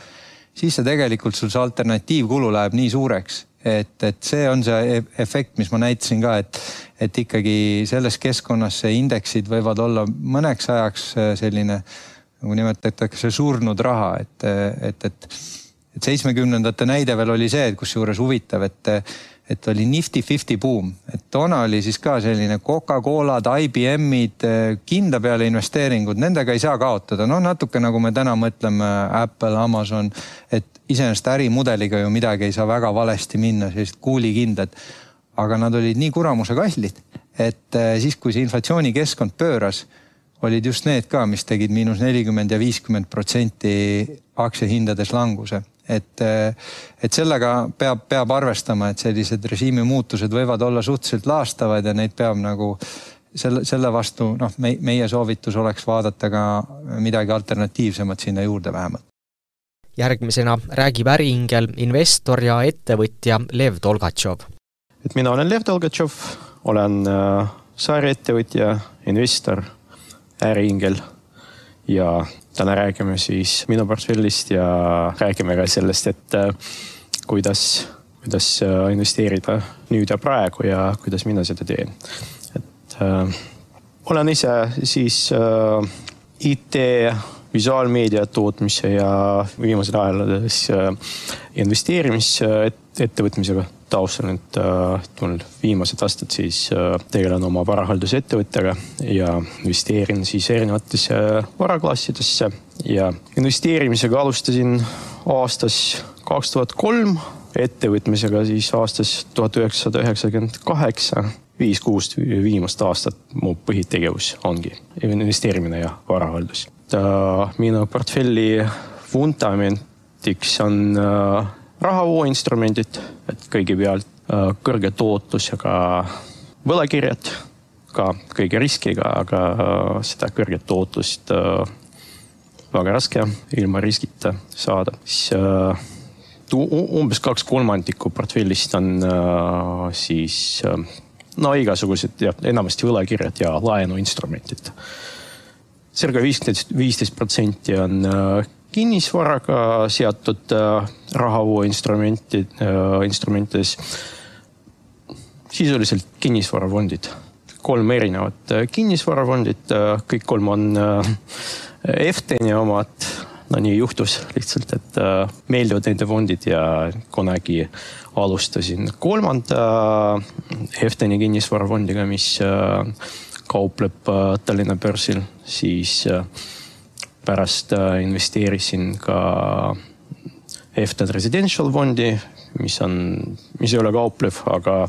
siis see tegelikult sul see alternatiivkulu läheb nii suureks, et, et see on see e-, efekt, mis ma näitasin ka, et, et ikkagi selles keskkonnas see indeksid võivad olla mõneks ajaks äh, selline nagu nimetatakse surnud raha, et, et, et, et seitsmekümnendate näide veel oli see, et kusjuures huvitav, et et oli nifty fifty buum, et toona oli siis ka selline Coca-Colad, IBM-id, kindla peale investeeringud, nendega ei saa kaotada, no natuke nagu me täna mõtleme Apple, Amazon, et iseenesest ärimudeliga ju midagi ei saa väga valesti minna, sellised kuulikindlad. aga nad olid nii kuramuse kallid, et eh, siis, kui see inflatsioonikeskkond pööras, olid just need ka, mis tegid miinus nelikümmend ja viiskümmend protsenti aktsiahindades languse et, eh, et sellega peab, peab arvestama, et sellised režiimi muutused võivad olla suhteliselt laastavad ja neid peab nagu selle, selle vastu noh, meie soovitus oleks vaadata ka midagi alternatiivsemat sinna juurde vähemalt. järgmisena räägib äriingel investor ja ettevõtja Lev Tolgatšov. et mina olen Lev Tolgatšov, olen äh, saarettevõtja, investor, äriingel ja täna räägime siis minu portfellist ja räägime ka sellest, et äh, kuidas, kuidas äh, investeerida nüüd ja praegu ja kuidas mina seda teen. et äh, olen ise siis äh, IT, visuaalmeedia tootmise ja viimasel ajal siis äh, investeerimisettevõtmisega taustal, et äh, mul viimased aastad siis äh, tegelen oma varahaldusettevõttega ja investeerin siis erinevatesse varaklassidesse ja investeerimisega alustasin aastas kaks tuhat kolm, ettevõtmisega siis aastas tuhat üheksasada üheksakümmend kaheksa viis-kuus viimast aastat mu põhitegevus ongi investeerimine ja varahaldus. minu portfelli vundamentiks on äh, rahavooinstrumendid, et kõigepealt äh, kõrge tootlusega võlakirjad, ka kõige riskiga, aga äh, seda kõrget tootlust äh, väga raske ilma riskita saada, siis umbes kaks kolmandikku portfellist on siis no igasugused ja enamasti võlakirjad ja laenuinstrumendid. circa viisteist, viisteist protsenti on kinnisvaraga seotud äh, rahavooinstrumenti, äh, instrumentides. sisuliselt kinnisvarafondid, kolm erinevat kinnisvarafondit, kõik kolm on Efteni omad. No nii juhtus lihtsalt, et äh, meeldivad nende fondid ja kunagi alustasin kolmanda Efteni kinnisvarafondiga, mis äh, kaupleb äh, Tallinna börsil, siis äh, pärast äh, investeerisin ka Eften Residential fondi, mis on, mis ei ole kauplev, aga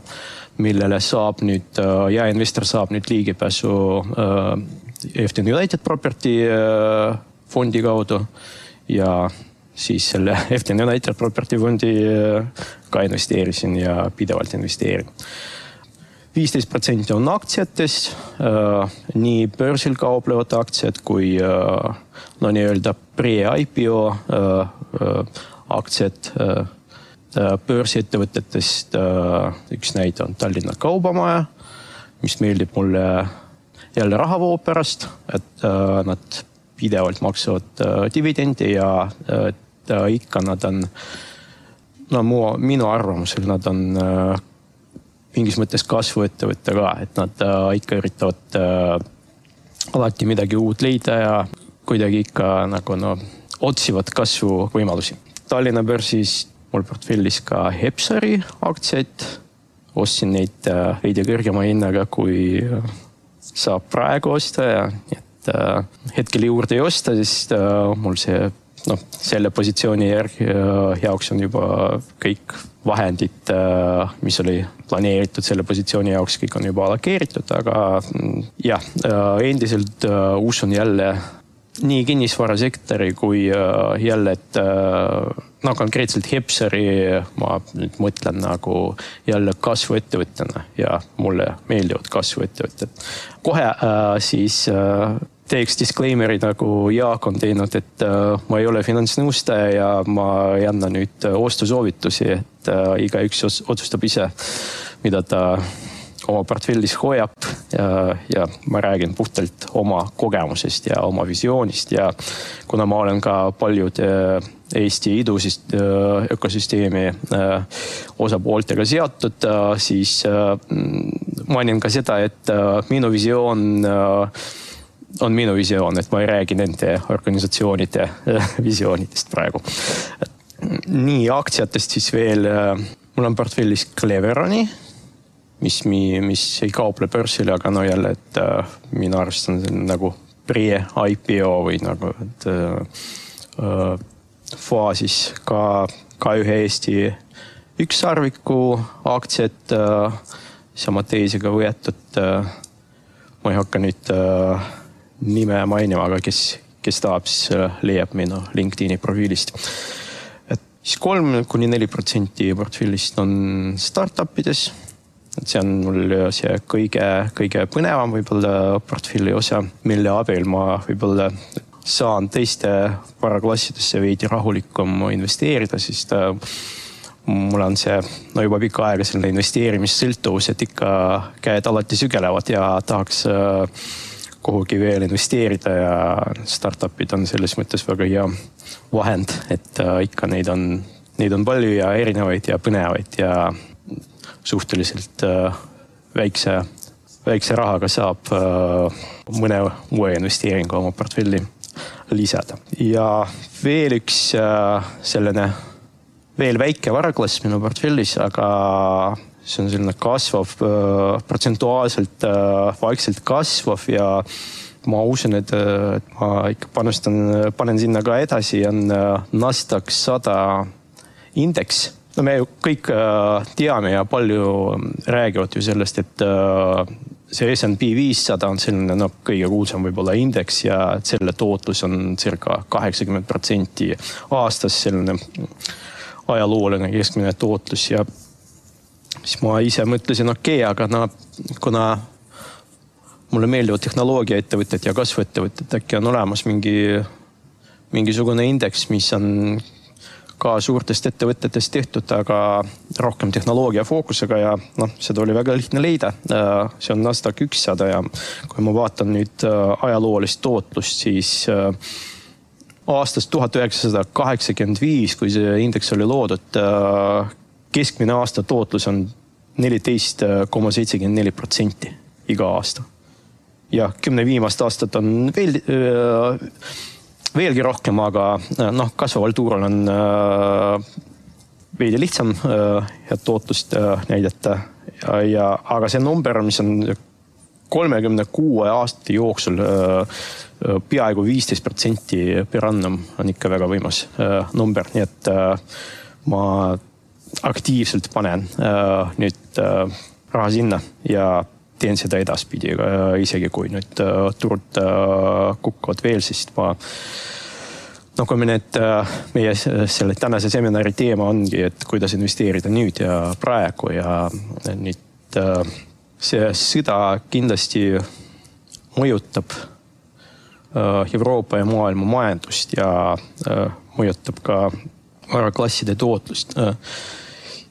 millele saab nüüd äh, jaeinvestor saab nüüd ligipääsu äh, Eften United Property fondi kaudu ja siis selle [LAUGHS] Eften United Property fondi ka investeerisin ja pidevalt investeerin. Viisteist protsenti on aktsiates, äh, nii börsil kauplevad aktsiad kui äh, no nii-öelda pre-IPO aktsiad börsiettevõtetest. üks näide on Tallinna Kaubamaja, mis meeldib mulle jälle rahavoo pärast, et nad pidevalt maksavad äh, dividendi ja äh, ikka nad on, no mu, minu arvamusel nad on äh, mingis mõttes kasvuettevõte ka, et nad ikka üritavad alati midagi uut leida ja kuidagi ikka nagu no otsivad kasvuvõimalusi. Tallinna börsis mul portfellis ka Hepsari aktsiaid. ostsin neid veidi kõrgema hinnaga, kui saab praegu osta ja et äh, hetkel juurde ei osta, sest äh, mul see noh, selle positsiooni järgi äh, jaoks on juba kõik vahendid, mis oli planeeritud selle positsiooni jaoks, kõik on juba allokeeritud, aga mm, jah, endiselt usun jälle nii kinnisvarasektori kui jälle, et no konkreetselt Hepsari ma nüüd mõtlen nagu jälle kasvuettevõttena ja mulle meeldivad kasvuettevõtted. kohe äh, siis äh, teeks disclaimer'i nagu Jaak on teinud, et äh, ma ei ole finantsnõustaja ja ma ei anna nüüd äh, ostusoovitusi, et äh, igaüks otsustab ise, mida ta oma portfellis hoiab. Ja, ja ma räägin puhtalt oma kogemusest ja oma visioonist ja kuna ma olen ka paljude Eesti idusist ökosüsteemi osapooltega seotud, siis mainin ka seda, et minu visioon on minu visioon, et ma ei räägi nende organisatsioonide visioonidest praegu. nii aktsiatest siis veel, äh, mul on portfellis Cleveroni, mis, mis ei kauple börsil, aga no jälle, et äh, on see nagu pre-IPO või nagu, et äh, äh, faasis ka, ka ühe Eesti ükssarviku aktsiat äh,, sama teisega võetud äh,. ma ei hakka nüüd äh, nime mainima, aga kes, kes tahab, siis äh, leiab minu LinkedIni profiilist. et siis kolm kuni neli protsenti portfellist on startup ides. et see on mul see kõige, kõige põnevam võib-olla portfelli osa, mille abil ma võib-olla saan teiste varaklassidesse veidi rahulikum investeerida, sest äh, mul on see no juba pikka aega selline investeerimissõltuvus, et ikka käed alati sügelevad ja tahaks äh, kuhugi veel investeerida ja startup'id on selles mõttes väga hea vahend, et äh, ikka neid on, neid on palju ja erinevaid ja põnevaid ja suhteliselt äh, väikse, väikse rahaga saab äh, mõne uue investeeringu oma portfelli lisada. ja veel üks selline, veel väike varaklass minu portfellis, aga see on selline kasvav, äh, protsentuaalselt äh, vaikselt kasvav ja ma usun, et, äh, et ma ikka panustan, panen sinna ka edasi, on NASDAQ sada indeks. no me ju kõik teame ja palju räägivad ju sellest, et see SNP viissada on selline noh, kõige kuulsam võib-olla indeks ja selle tootlus on circa kaheksakümmend protsenti aastas, selline ajalooline keskmine tootlus ja siis ma ise mõtlesin, okei okay,, aga no kuna mulle meeldivad tehnoloogiaettevõtted ja kasvuettevõtted, äkki on olemas mingi, mingisugune indeks, mis on ka suurtest ettevõtetest tehtud, aga rohkem tehnoloogia fookusega ja noh, seda oli väga lihtne leida. see on NASDAQ ükssada ja kui ma vaatan nüüd äh, ajaloolist tootlust, siis äh, aastast tuhat üheksasada kaheksakümmend viis, kui see indeks oli loodud, äh, keskmine aasta tootlus on neliteist koma seitsekümmend neli protsenti iga aasta. ja kümne viimast aastat on veel, veelgi rohkem, aga noh, kasvaval tuurul on veidi lihtsam head tootlust näidata ja, ja, aga see number, mis on kolmekümne kuue aasta jooksul peaaegu viisteist protsenti per annum on ikka väga võimas number, nii et ma aktiivselt panen nüüd raha sinna ja teen seda edaspidi, isegi kui nüüd turud kukuvad veel, sest ma no kui me need, meie selle tänase seminari teema ongi, et kuidas investeerida nüüd ja praegu ja nüüd see sõda kindlasti mõjutab Euroopa ja maailma majandust ja mõjutab ka varaklasside tootlust.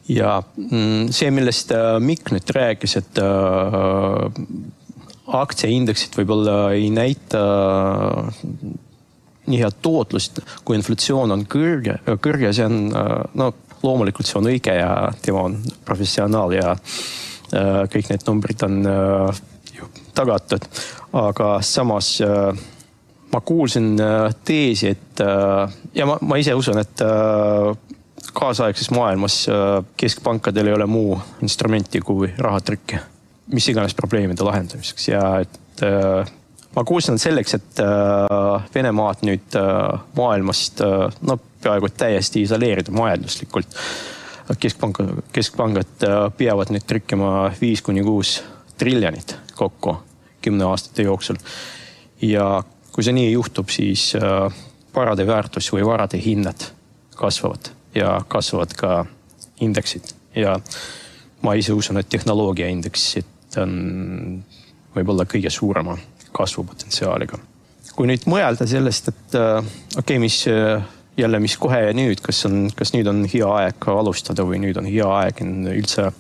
ja mm, see, millest Mikk nüüd rääkis, et aktsiaindeksid võib-olla ei näita nii head tootlust, kui inflatsioon on kõrge, kõrge, see on no loomulikult see on õige ja tema on professionaal ja kõik need numbrid on tagatud. aga samas ma kuulsin teesi, et ja ma, ma ise usun, et kaasaegses maailmas keskpankadel ei ole muu instrumenti kui rahatrükki mis iganes probleemide lahendamiseks ja et ma kuulsin selleks, et äh, Venemaad nüüd äh, maailmast äh, no peaaegu täiesti isoleerida majanduslikult. keskpank, keskpangad peavad nüüd trükkima viis kuni kuus triljonit kokku kümne aastate jooksul. ja kui see nii juhtub, siis varade väärtus või varade hinnad kasvavad ja kasvavad ka indeksid ja ma ise usun, et tehnoloogiaindeksid on võib-olla kõige suurema kasvupotentsiaaliga. kui nüüd mõelda sellest, et äh, okei okay,, mis äh, jälle, mis kohe ja nüüd, kas on, kas nüüd on hea aeg alustada või nüüd on hea aeg üldse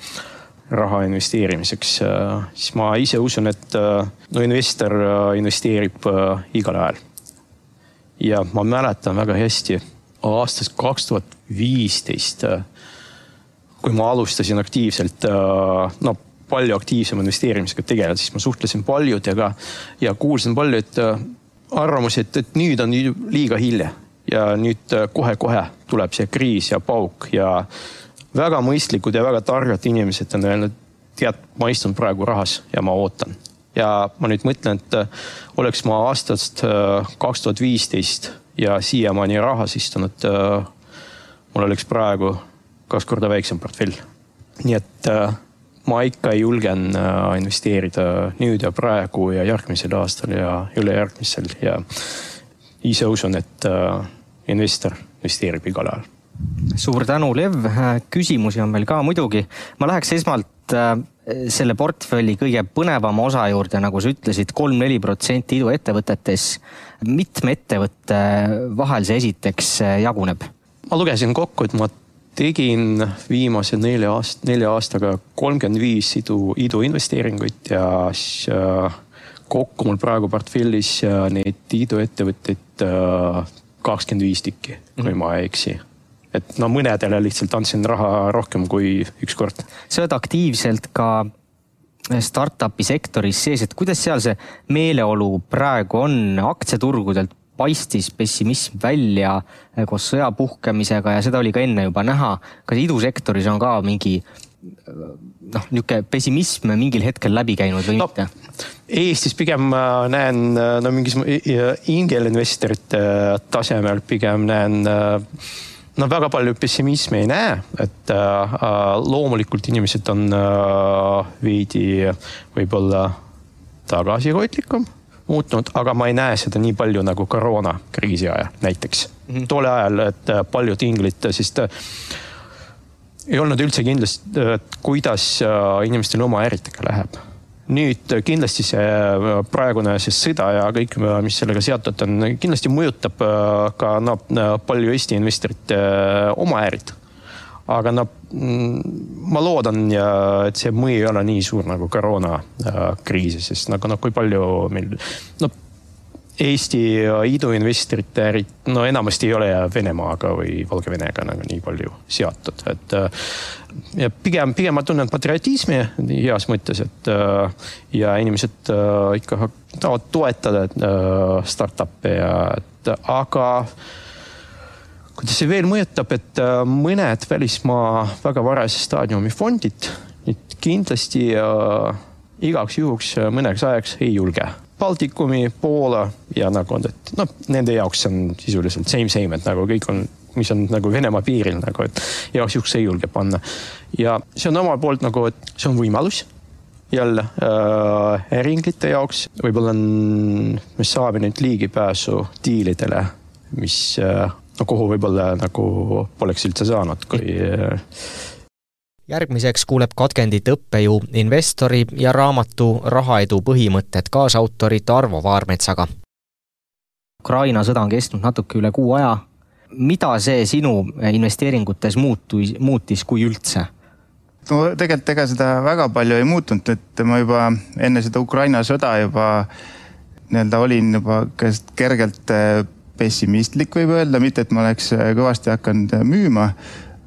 raha investeerimiseks, äh, siis ma ise usun, et no investor investeerib igal ajal. ja ma mäletan väga hästi aastast kaks tuhat viisteist, kui ma alustasin aktiivselt, no palju aktiivsema investeerimisega tegeleda, siis ma suhtlesin paljudega ja kuulsin paljuid äh, arvamusi, et, et nüüd on liiga hilja ja nüüd äh, kohe-kohe tuleb see kriis ja pauk ja väga mõistlikud ja väga targad inimesed on öelnud, tead, ma istun praegu rahas ja ma ootan. ja ma nüüd mõtlen, et äh, oleks ma aastast kaks tuhat viisteist ja siiamaani rahas istunud, mul oleks praegu kaks korda väiksem portfell. nii et ma ikka julgen äh, investeerida nüüd ja praegu ja järgmisel aastal ja ülejärgmisel ja ise usun, et äh, investor investeerib igal ajal. Suur tänu, Lev, küsimusi on meil ka muidugi. ma läheks esmalt äh, selle portfelli kõige põnevama osa juurde, nagu sa ütlesid, kolm-neli protsenti iduettevõtetes. mitme ettevõtte vahel see esiteks jaguneb? ma lugesin kokku, et ma tegin viimase nelja aast-, nelja aastaga kolmkümmend viis idu, iduinvesteeringuid ja äh, kokku mul praegu portfellis äh, neid iduettevõtteid äh, kakskümmend viis tükki, kui mm. ma ei eksi et no mõnedele lihtsalt andsin raha rohkem kui üks kord. sa oled aktiivselt ka startup'i sektoris sees, et kuidas seal see meeleolu praegu on aktsiaturgudelt paistis pessimism välja eh, koos sõja puhkemisega ja seda oli ka enne juba näha. kas idusektoris on ka mingi noh, niisugune pessimism mingil hetkel läbi käinud või no, mitte? Eestis pigem äh, näen äh, no mingis ingelinvestorite äh, tasemel pigem näen no väga palju pessimismi ei näe, et äh, loomulikult inimesed on äh, veidi võib-olla tagasihoidlikum muutunud, aga ma ei näe seda nii palju nagu koroonakriisi ajal näiteks mm. -hmm. tol ajal, et äh, paljud inglid, äh, sest äh, ei olnud üldse kindlasti, kuidas inimestel oma äritega läheb. Nüüd kindlasti see praegune see sõda ja kõik, mis sellega seotud on, kindlasti mõjutab ka noh, palju Eesti investorite oma ärid aga noh, ma loodan et see mõju ei ole nii suur nagu koroonakriisis, sest nagu noh, kui palju meil noh, Eesti iduinvestorite ärid, no enamasti ei ole Venemaaga või Valgevenega nagu nii palju seotud, et ja pigem, pigem ma tunnen patriotismi heas mõttes, et ja inimesed ikka tahavad toetada startup'e ja, et aga kuidas see veel mõjutab, et mõned välismaa väga varase staadiumi fondid kindlasti äh, igaks juhuks mõneks ajaks ei julge. Baltikumi, Poola ja nagu, et noh, nende jaoks on sisuliselt same, same, et nagu kõik on, mis on nagu Venemaa piiril nagu, et igaks juhuks ei julge panna. ja see on omalt poolt nagu, et see on võimalus jälle äh, äriinglite jaoks, võib-olla on, me saame nüüd ligipääsu diilidele, mis äh, no kuhu võib-olla nagu poleks üldse saanud, kui äh, järgmiseks kuuleb katkendit õppejõu, investori ja raamatu Rahaedu põhimõtted kaasautorit Arvo Vaarmetsaga. Ukraina sõda on kestnud natuke üle kuu aja. Mida see sinu investeeringutes muutus, muutis, kui üldse? no tegelikult ega seda väga palju ei muutunud, et ma juba enne seda Ukraina sõda juba nii-öelda olin juba kergelt eh, pessimistlik, võib öelda, mitte et ma oleks eh, kõvasti hakanud müüma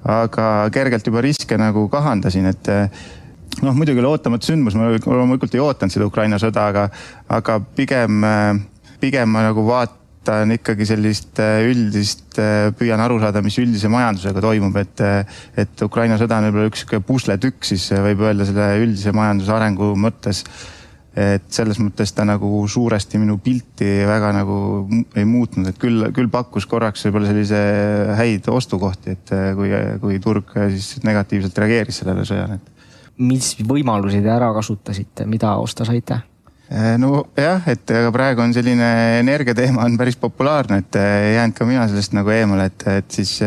aga kergelt juba riske nagu kahandasin, et noh, muidugi oli ootamatu sündmus, ma loomulikult ei ootanud seda Ukraina sõda, aga, aga pigem, pigem ma nagu vaatan ikkagi sellist eh, üldist, püüan aru saada, mis üldise majandusega toimub, et, et Ukraina sõda on võib-olla üks sihuke pusletükk siis võib öelda selle üldise majanduse arengu mõttes et selles mõttes ta nagu suuresti minu pilti väga nagu ei muutnud, et küll, küll pakkus korraks võib-olla sellise häid ostukohti, et äh, kui, kui turg äh, siis negatiivselt reageeris sellele sõjale. mis võimalusi te ära kasutasite, mida osta saite? Äh, nojah, et aga praegu on selline energiateema on päris populaarne, et ei jäänud ka mina sellest nagu eemale, et, et siis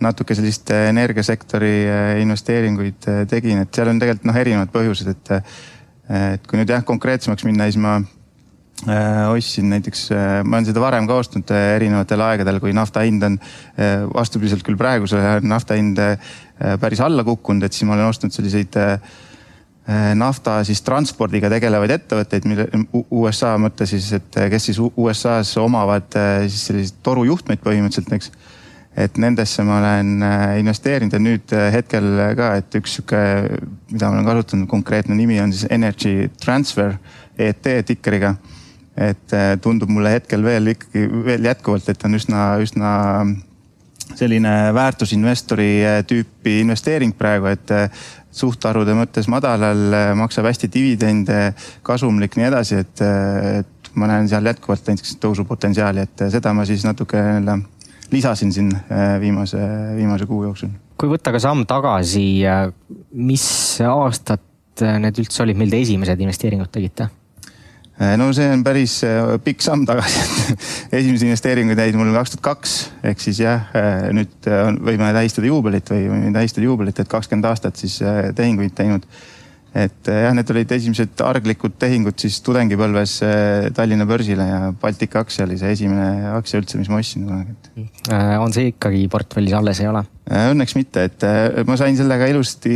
natuke sellist energiasektori investeeringuid tegin, et seal on tegelikult noh, erinevad põhjused, et et kui nüüd jah, konkreetsemaks minna, siis ma äh, ostsin näiteks, äh, ma olen seda varem ka ostnud äh, erinevatel aegadel, kui nafta hind on vastupidiselt küll praegusele nafta hind päris alla kukkunud, et siis ma olen ostnud selliseid nafta siis transpordiga tegelevaid ettevõtteid, mille USA mõttes siis, et kes siis USA-s omavad siis selliseid torujuhtmeid põhimõtteliselt, eks et nendesse ma olen äh, investeerinud ja nüüd äh, hetkel ka, et üks sihuke, mida ma olen kasutanud, konkreetne nimi on siis Energy Transfer, ET tikkeriga. et äh, tundub mulle hetkel veel ikkagi veel jätkuvalt, et on üsna, üsna selline väärtusinvestori tüüpi investeering praegu, et suhtarvude mõttes madalal, maksab hästi dividende, kasumlik, nii edasi, et, et ma näen seal jätkuvalt näiteks tõusupotentsiaali, et seda ma siis natuke nii-öelda lisasin siin viimase, viimase kuu jooksul. kui võtta ka samm tagasi, mis aastad äh, need üldse olid, mil te esimesed investeeringud tegite? No see on päris pikk samm tagasi, et [LAUGHS] esimesed investeeringud jäid mul kaks tuhat kaks ehk siis jah, nüüd võime tähistada juubelit või võime tähistada juubelit, et kakskümmend aastat siis tehinguid teinud et eh, jah, need olid esimesed arglikud tehingud siis tudengipõlves eh, Tallinna börsile ja Baltic aktsia oli see esimene aktsia üldse, mis ma ostsin kunagi. Äh, on see ikkagi portfellis alles, ei ole? Õnneks mitte, et ma sain sellega ilusti,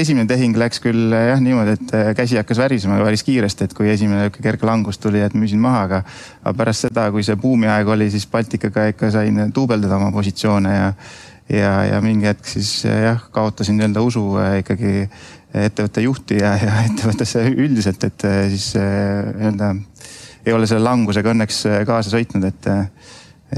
esimene tehing läks küll jah niimoodi, et käsi hakkas värisema päris kiiresti, et kui esimene kerge langus tuli, et müüsin maha, aga, aga pärast seda, kui see buumiaeg oli, siis Balticaga ikka sain duubeldada oma positsioone ja ja, ja mingi hetk siis jah, kaotasin nii-öelda usu ikkagi ettevõtte juhti ja, ja ettevõttesse üldiselt, et eh, siis eh, nii-öelda ei ole selle langusega õnneks eh, kaasa sõitnud, et,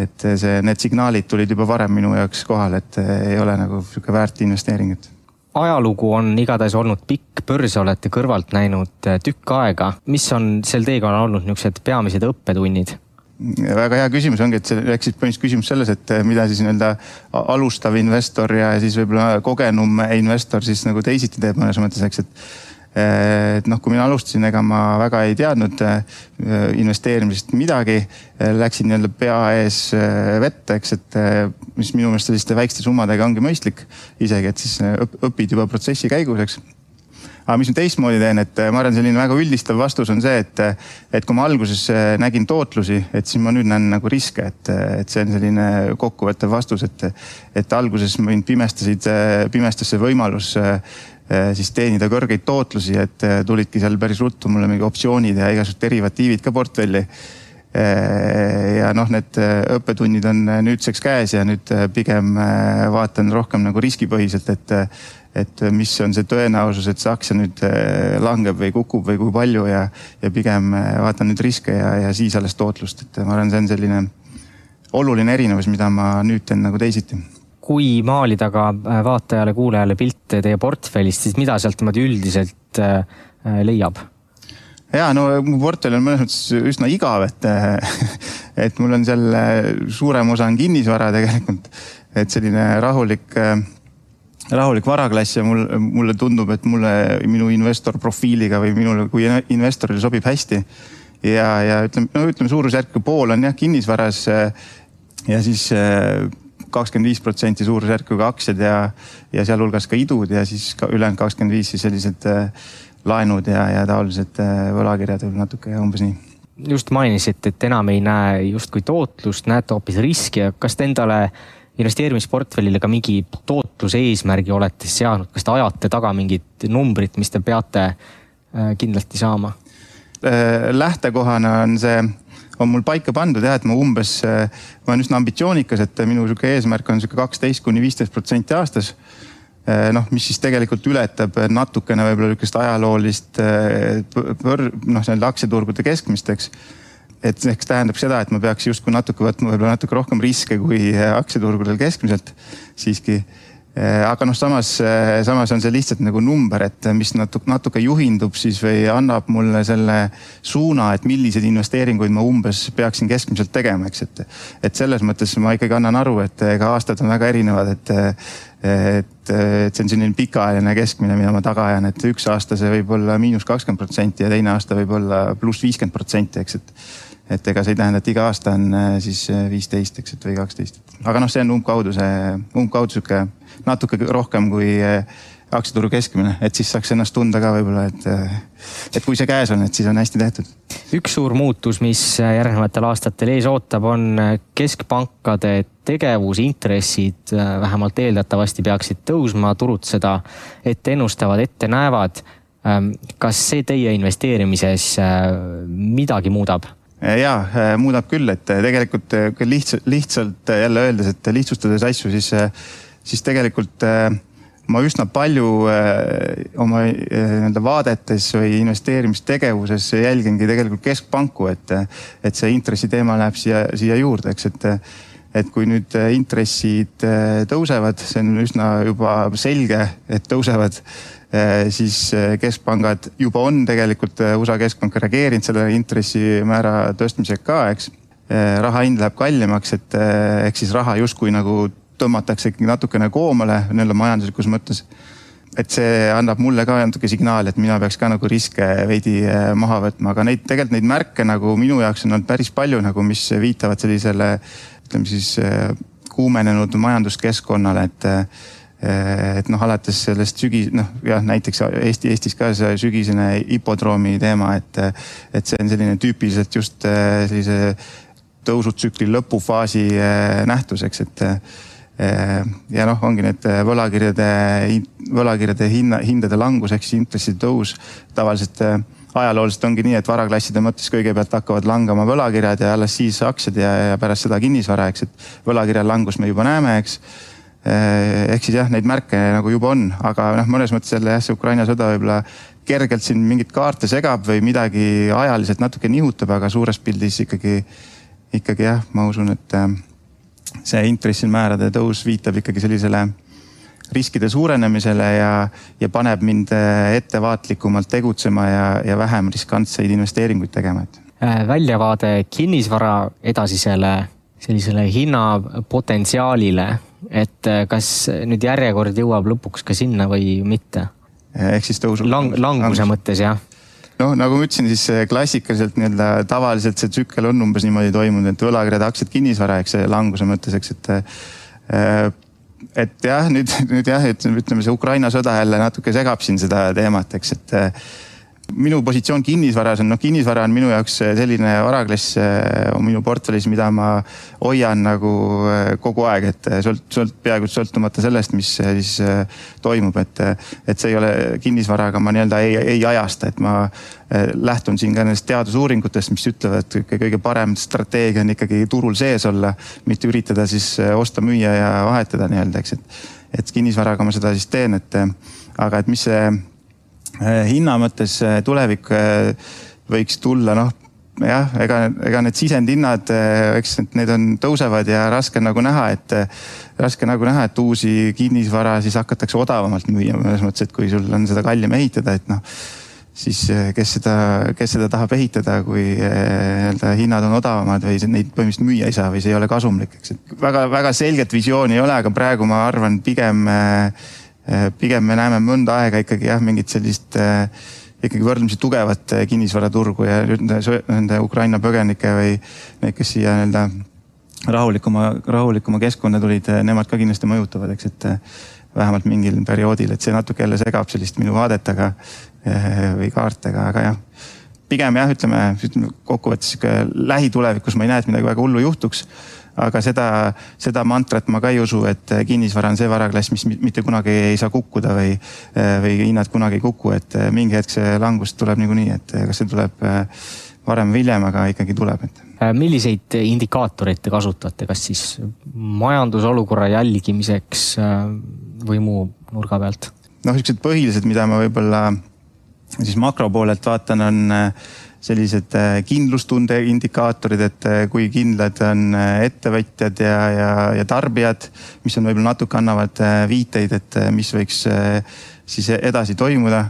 et see, need signaalid tulid juba varem minu jaoks kohale, et ei ole nagu sihuke väärt investeeringut ajalugu on igatahes olnud pikk, börse olete kõrvalt näinud tükk aega. mis on sel teekonnal olnud niisugused peamised õppetunnid? Väga hea küsimus ongi, et see läks siis põhimõtteliselt küsimus selles, et eh, mida siis nii-öelda alustav investor ja siis võib-olla kogenum investor siis nagu teisiti teeb mõnes mõttes, eks, et eh, et noh, kui mina alustasin, ega ma väga ei teadnud eh, investeerimisest midagi. Läksin nii-öelda pea ees vette, eks, et mis minu meelest selliste väikeste summadega ongi mõistlik isegi, et siis õpid juba protsessi käigus, eks aga mis ma teistmoodi teen, et äh, ma arvan, selline väga üldistav vastus on see, et, äh, et kui ma alguses äh, nägin tootlusi, et siis ma nüüd näen nagu riske, et, et see on selline kokkuvõttev vastus, et, et alguses mind pimestasid, pimestas see võimalus siis teenida kõrgeid tootlusi, et tulidki seal päris ruttu mulle mingi optsioonid ja igasugused derivatiivid ka portfelli. Ja noh, need õppetunnid on nüüdseks käes ja nüüd pigem vaatan rohkem nagu riskipõhiselt, et et mis on see tõenäosus, et see aktsia nüüd langeb või kukub või kui palju ja, ja pigem vaatan nüüd riske ja, ja siis alles tootlust, et ma arvan, see on selline oluline erinevus, mida ma nüüd teen nagu teisiti. Kui maalida ka äh, vaatajale-kuulajale pilte teie portfellist, siis mida sealt niimoodi üldiselt äh, äh, leiab? ja no mu portfell on mõnes mõttes üsna igav, et, [LAUGHS] et mul on seal suurem osa on kinnisvara tegelikult, et selline rahulik, rahulik varaklass ja mul, mulle tundub, et mulle minu investor profiiliga või minule kui investorile sobib hästi. ja, ja ütleme, no ütleme suurusjärk pool on jah kinnisvaras ja siis kakskümmend viis protsenti suurusjärkuga aktsiad ja, ja sealhulgas ka idud ja siis ka ülejäänud kakskümmend viis siis sellised äh, laenud ja, ja taolised võlakirjad võib natuke umbes nii. just mainisite, et enam ei näe justkui tootlust, näete hoopis riski, kas te endale investeerimisportfellile ka mingi tootluse eesmärgi olete seadnud, kas te ajate taga mingit numbrit, mis te peate äh, kindlasti saama? lähtekohana on see on mul paika pandud jah, et ma umbes, ma olen üsna ambitsioonikas, et minu sihuke eesmärk on sihuke kaksteist kuni viisteist protsenti aastas. noh, mis siis tegelikult ületab natukene võib-olla sihukest ajaloolist noh, nii-öelda aktsiaturgude keskmist, eks et eks tähendab seda, et ma peaks justkui natuke võtma võib-olla natuke rohkem riske kui aktsiaturgudel keskmiselt siiski Äh, aga noh, samas, äh, samas on see lihtsalt nagu number, et mis natuke, natuke juhindub siis või annab mulle selle suuna, et milliseid investeeringuid ma umbes peaksin keskmiselt tegema, eks, et. et selles mõttes ma ikkagi annan aru, et ega aastad on väga erinevad, et, et, et see on selline pikaajaline keskmine, mida ma taga ajan, et üks aasta see võib olla miinus kakskümmend protsenti ja teine aasta võib olla pluss viiskümmend protsenti, eks, et et ega see ei tähenda, et iga aasta on siis viisteist, eks, et või kaksteist. aga noh, see on umbkaudu see, umbkaudu sihuke natuke rohkem kui eh, aktsiaturu keskmine, et siis saaks ennast tunda ka võib-olla, et, et kui see käes on, et siis on hästi tehtud. üks suur muutus, mis järgnevatel aastatel ees ootab, on keskpankade tegevus, intressid vähemalt eeldatavasti peaksid tõusma, turud seda ette ennustavad, ette näevad. Ähm, kas see teie investeerimises äh, midagi muudab? Ja muudab küll, et tegelikult lihtsalt, lihtsalt jälle öeldes, et lihtsustades asju, siis siis tegelikult äh, ma üsna palju äh, oma äh, nii-öelda vaadetes või investeerimistegevuses jälgingi tegelikult keskpanku, et, et see intressiteema läheb siia, siia juurde, eks, et et kui nüüd intressid tõusevad, see on üsna juba selge, et tõusevad, siis keskpangad juba on tegelikult USA keskpank reageerinud sellele intressimäära tõstmisega ka, eks. raha hind läheb kallimaks, et ehk siis raha justkui nagu tõmmatakse ikkagi natukene koomale nii-öelda majanduslikus mõttes. et see annab mulle ka natuke signaali, et mina peaks ka nagu riske veidi maha võtma, aga neid tegelikult neid märke nagu minu jaoks on olnud päris palju nagu, mis viitavad sellisele ütleme siis kuumenenud majanduskeskkonnale, et et noh, alates sellest sügis, noh jah, näiteks Eesti, Eestis ka see sügisene hipodroomi teema, et, et see on selline tüüpiliselt just sellise tõusutsükli lõpufaasi nähtus, eks, et ja noh, ongi need võlakirjade, võlakirjade hinna, hindade langus ehk siis intresside tõus. tavaliselt ajalooliselt ongi nii, et varaklasside mõttes kõigepealt hakkavad langema võlakirjad ja alles siis aktsiad ja, ja pärast seda kinnisvara, eks, et võlakirja langust me juba näeme, eks. Ehk siis jah, neid märke nagu juba on, aga noh, mõnes mõttes jälle jah, see Ukraina sõda võib-olla kergelt siin mingeid kaarte segab või midagi ajaliselt natuke nihutab, aga suures pildis ikkagi, ikkagi jah, ma usun, et see intressimäärade tõus viitab ikkagi sellisele riskide suurenemisele ja, ja paneb mind äh, ettevaatlikumalt tegutsema ja, ja vähem riskantseid investeeringuid tegema, et. Äh, väljavaade kinnisvara edasisele sellisele hinnapotentsiaalile, et äh, kas nüüd järjekord jõuab lõpuks ka sinna või mitte? ehk siis tõusu Lang,. languse langus. mõttes jah noh, nagu ma ütlesin, siis klassikaliselt nii-öelda tavaliselt see tsükkel on umbes niimoodi toimunud, et võlakirjad, aktsiad, kinnisvara, eks see languse mõttes, eks, et äh, et jah, nüüd, nüüd jah, et ütleme, see Ukraina sõda jälle natuke segab siin seda teemat, eks, et minu positsioon kinnisvaras on, noh, kinnisvara on minu jaoks selline varaklass on minu portfellis, mida ma hoian nagu kogu aeg, et sõlt-, sõlt-, peaaegu sõltumata sellest, mis siis toimub, et, et see ei ole kinnisvaraga ma nii-öelda ei, ei ajasta, et ma lähtun siin ka nendest teadusuuringutest, mis ütlevad, et kõige parem strateegia on ikkagi turul sees olla, mitte üritada siis osta, müüa ja vahetada nii-öelda, eks, et, et kinnisvaraga ma seda siis teen, et aga et mis see hinna mõttes eh, tulevik eh, võiks tulla, noh jah, ega, ega need sisendhinnad, eks need on, tõusevad ja raske nagu näha, et raske nagu näha, et uusi kinnisvara siis hakatakse odavamalt müüa, selles mõttes, et kui sul on seda kallim ehitada, et noh, siis kes seda, kes seda tahab ehitada, kui nii-öelda hinnad on odavamad või neid põhimõtteliselt müüa ei saa või see ei ole kasumlik, eks, et väga-väga selget visiooni ei ole, aga praegu ma arvan pigem äh, Äh, pigem me näeme mõnda aega ikkagi jah, mingit sellist äh, ikkagi võrdlemisi tugevat äh, kinnisvaraturgu ja nüüd nende Ukraina põgenike või need, kes siia nii-öelda rahulikuma, rahulikuma keskkonda tulid, nemad ka kindlasti mõjutavad, eks, et vähemalt mingil perioodil, et see natuke jälle segab sellist minu vaadet, aga või kaartega, aga jah. pigem jah, ütleme, ütleme kokkuvõttes sihuke lähitulevikus ma ei näe, et midagi väga hullu juhtuks aga seda, seda mantrat ma ka ei usu, et kinnisvara on see varaklass, mis mitte kunagi ei saa kukkuda või, või hinnad kunagi ei kuku, et mingi hetk see langus tuleb niikuinii, et kas see tuleb varem või hiljem, aga ikkagi tuleb, et. milliseid indikaatoreid te kasutate, kas siis majandusolukorra jälgimiseks või muu nurga pealt? noh, siuksed põhilised, mida ma võib-olla siis makro poolelt vaatan, on sellised äh, kindlustunde indikaatorid, et äh, kui kindlad on äh, ettevõtjad ja, ja, ja tarbijad, mis on võib-olla natuke annavad viiteid, et mis võiks siis edasi toimuda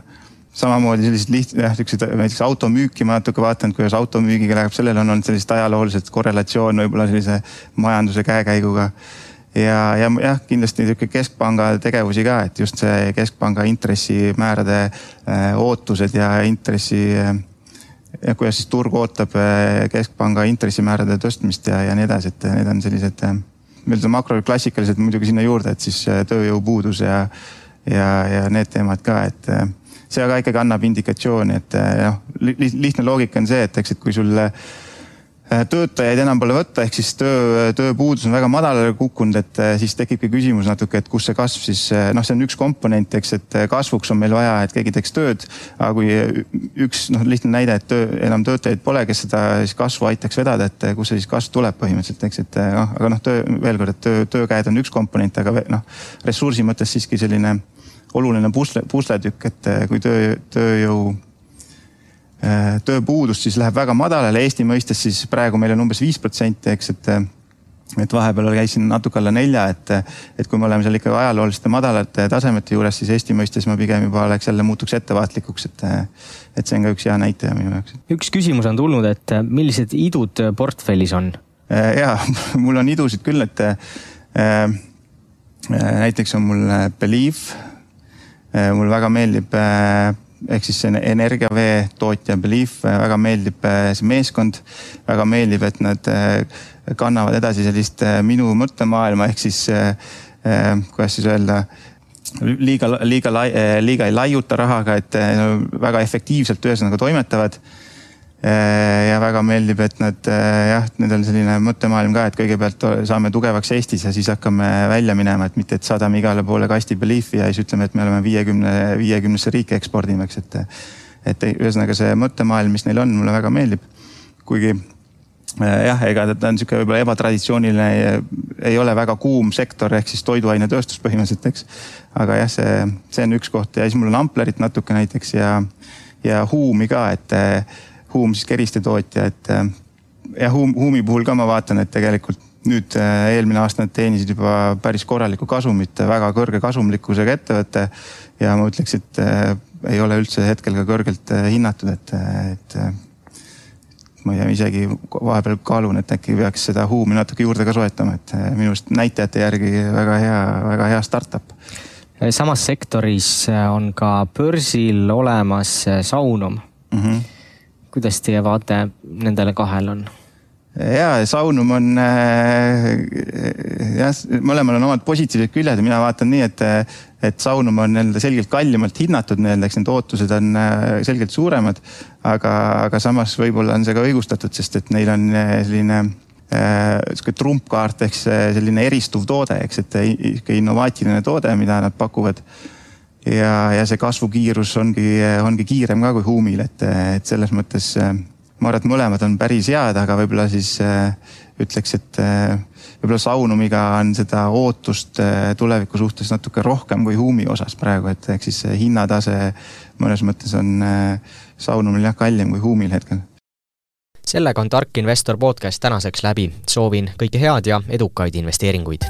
samamoodi sellised lihtsad, jah, siuksed näiteks automüüki ma natuke vaatan, kuidas automüügiga läheb, sellel on olnud sellist ajalooliselt korrelatsioon võib-olla sellise majanduse käekäiguga. ja, ja jah, kindlasti niisugune keskpanga tegevusi ka, et just see keskpanga intressimäärade ootused ja intressi ja kuidas siis turg ootab eh, keskpanga intressimäärade tõstmist ja, ja nii edasi, et need on sellised eh, makroklassikalised muidugi sinna juurde, et siis eh, tööjõupuudus ja, ja, ja need teemad ka, et see aga ikkagi annab indikatsiooni, et noh, lihtne loogika on see, et eks, et kui sul töötajaid enam pole võtta, ehk siis töö, tööpuudus on väga madalale kukkunud, et äh, siis tekibki küsimus natuke, et kus see kasv siis, äh, noh, see on üks komponent, eks, et kasvuks on meil vaja, et keegi teeks tööd. aga kui üks noh, lihtne näide, et töö, enam töötajaid pole, kes seda siis kasvu aitaks vedada, et kust see siis kasv tuleb põhimõtteliselt, eks, et noh, aga noh, töö veel kord, et töö, töökäed on üks komponent, aga noh, ressursi mõttes siiski selline oluline pusle, pusletükk, et kui töö, tööjõu Äh, tööpuudus siis läheb väga madalale, Eesti mõistes siis praegu meil on umbes viis protsenti, eks, et et vahepeal käisin natuke alla nelja, et, et kui me oleme seal ikka ajalooliste madalate tasemete juures, siis Eesti mõistes ma pigem juba oleks jälle muutuks ettevaatlikuks, et, et see on ka üks hea näitaja minu jaoks. üks küsimus on tulnud, et millised idud portfellis on? Äh, ja [LAUGHS] mul on idusid küll, et äh, näiteks on mul Believe. mul väga meeldib ehk siis energiavee tootja Belief, väga meeldib äh, see meeskond, väga meeldib, et nad äh, kannavad edasi sellist äh, minu mõttemaailma. Ehk siis kuidas siis öelda liiga, liiga, liiga ei laiuta rahaga, et väga efektiivselt ühesõnaga toimetavad ja väga meeldib, et nad äh, jah, nendel selline mõttemaailm ka, et kõigepealt saame tugevaks Eestis ja siis hakkame välja minema, et mitte, et saadame igale poole kasti Beliefi ja siis ütleme, et me oleme viiekümne, viiekümnesse riiki ekspordime, eks, et. et ühesõnaga see mõttemaailm, mis neil on, mulle väga meeldib. kuigi äh, jah, ega ta on sihuke võib-olla ebatraditsiooniline, ei ole väga kuum sektor ehk siis toiduainetööstus põhimõtteliselt, eks. aga jah, see, see on üks koht ja siis mul on Amplerit natuke näiteks ja, ja Huumi ka, et Huum siis keriste tootja, et äh, ja Huum, Huumi puhul ka ma vaatan, et tegelikult nüüd äh, eelmine aasta nad teenisid juba päris korralikku kasumit, väga kõrge kasumlikkusega ettevõte. ja ma ütleks, et äh, ei ole üldse hetkel ka kõrgelt hinnatud, et, et ma ei tea, isegi vahepeal kaalun, et äkki peaks seda Huumi natuke juurde ka soetama, et minu arust näitajate järgi väga hea, väga hea startup samas sektoris on ka börsil olemas Saunum mm. -hmm kuidas teie vaade nendele kahele on? ja Saunum on äh, jah, mõlemal on omad positiivsed küljed ja mina vaatan nii, et, et Saunum on nii-öelda selgelt kallimalt hinnatud nii-öelda, eks need ootused on äh, selgelt suuremad. aga, aga samas võib-olla on see ka õigustatud, sest et neil on äh, selline sihuke trumpkaart ehk selline eristuv toode, eks, et sihuke innovaatiline toode, mida nad pakuvad. Ja, ja see kasvukiirus ongi, ongi kiirem ka kui Huumil, et, et selles mõttes ma arvan, et mõlemad on päris head, aga võib-olla siis äh, ütleks, et äh, võib-olla Saunumiga on seda ootust äh, tuleviku suhtes natuke rohkem kui Huumi osas praegu, et ehk siis hinnatase mõnes mõttes on Saunumil jah kallim kui Huumil hetkel sellega on Tark Investor podcast tänaseks läbi. soovin kõike head ja edukaid investeeringuid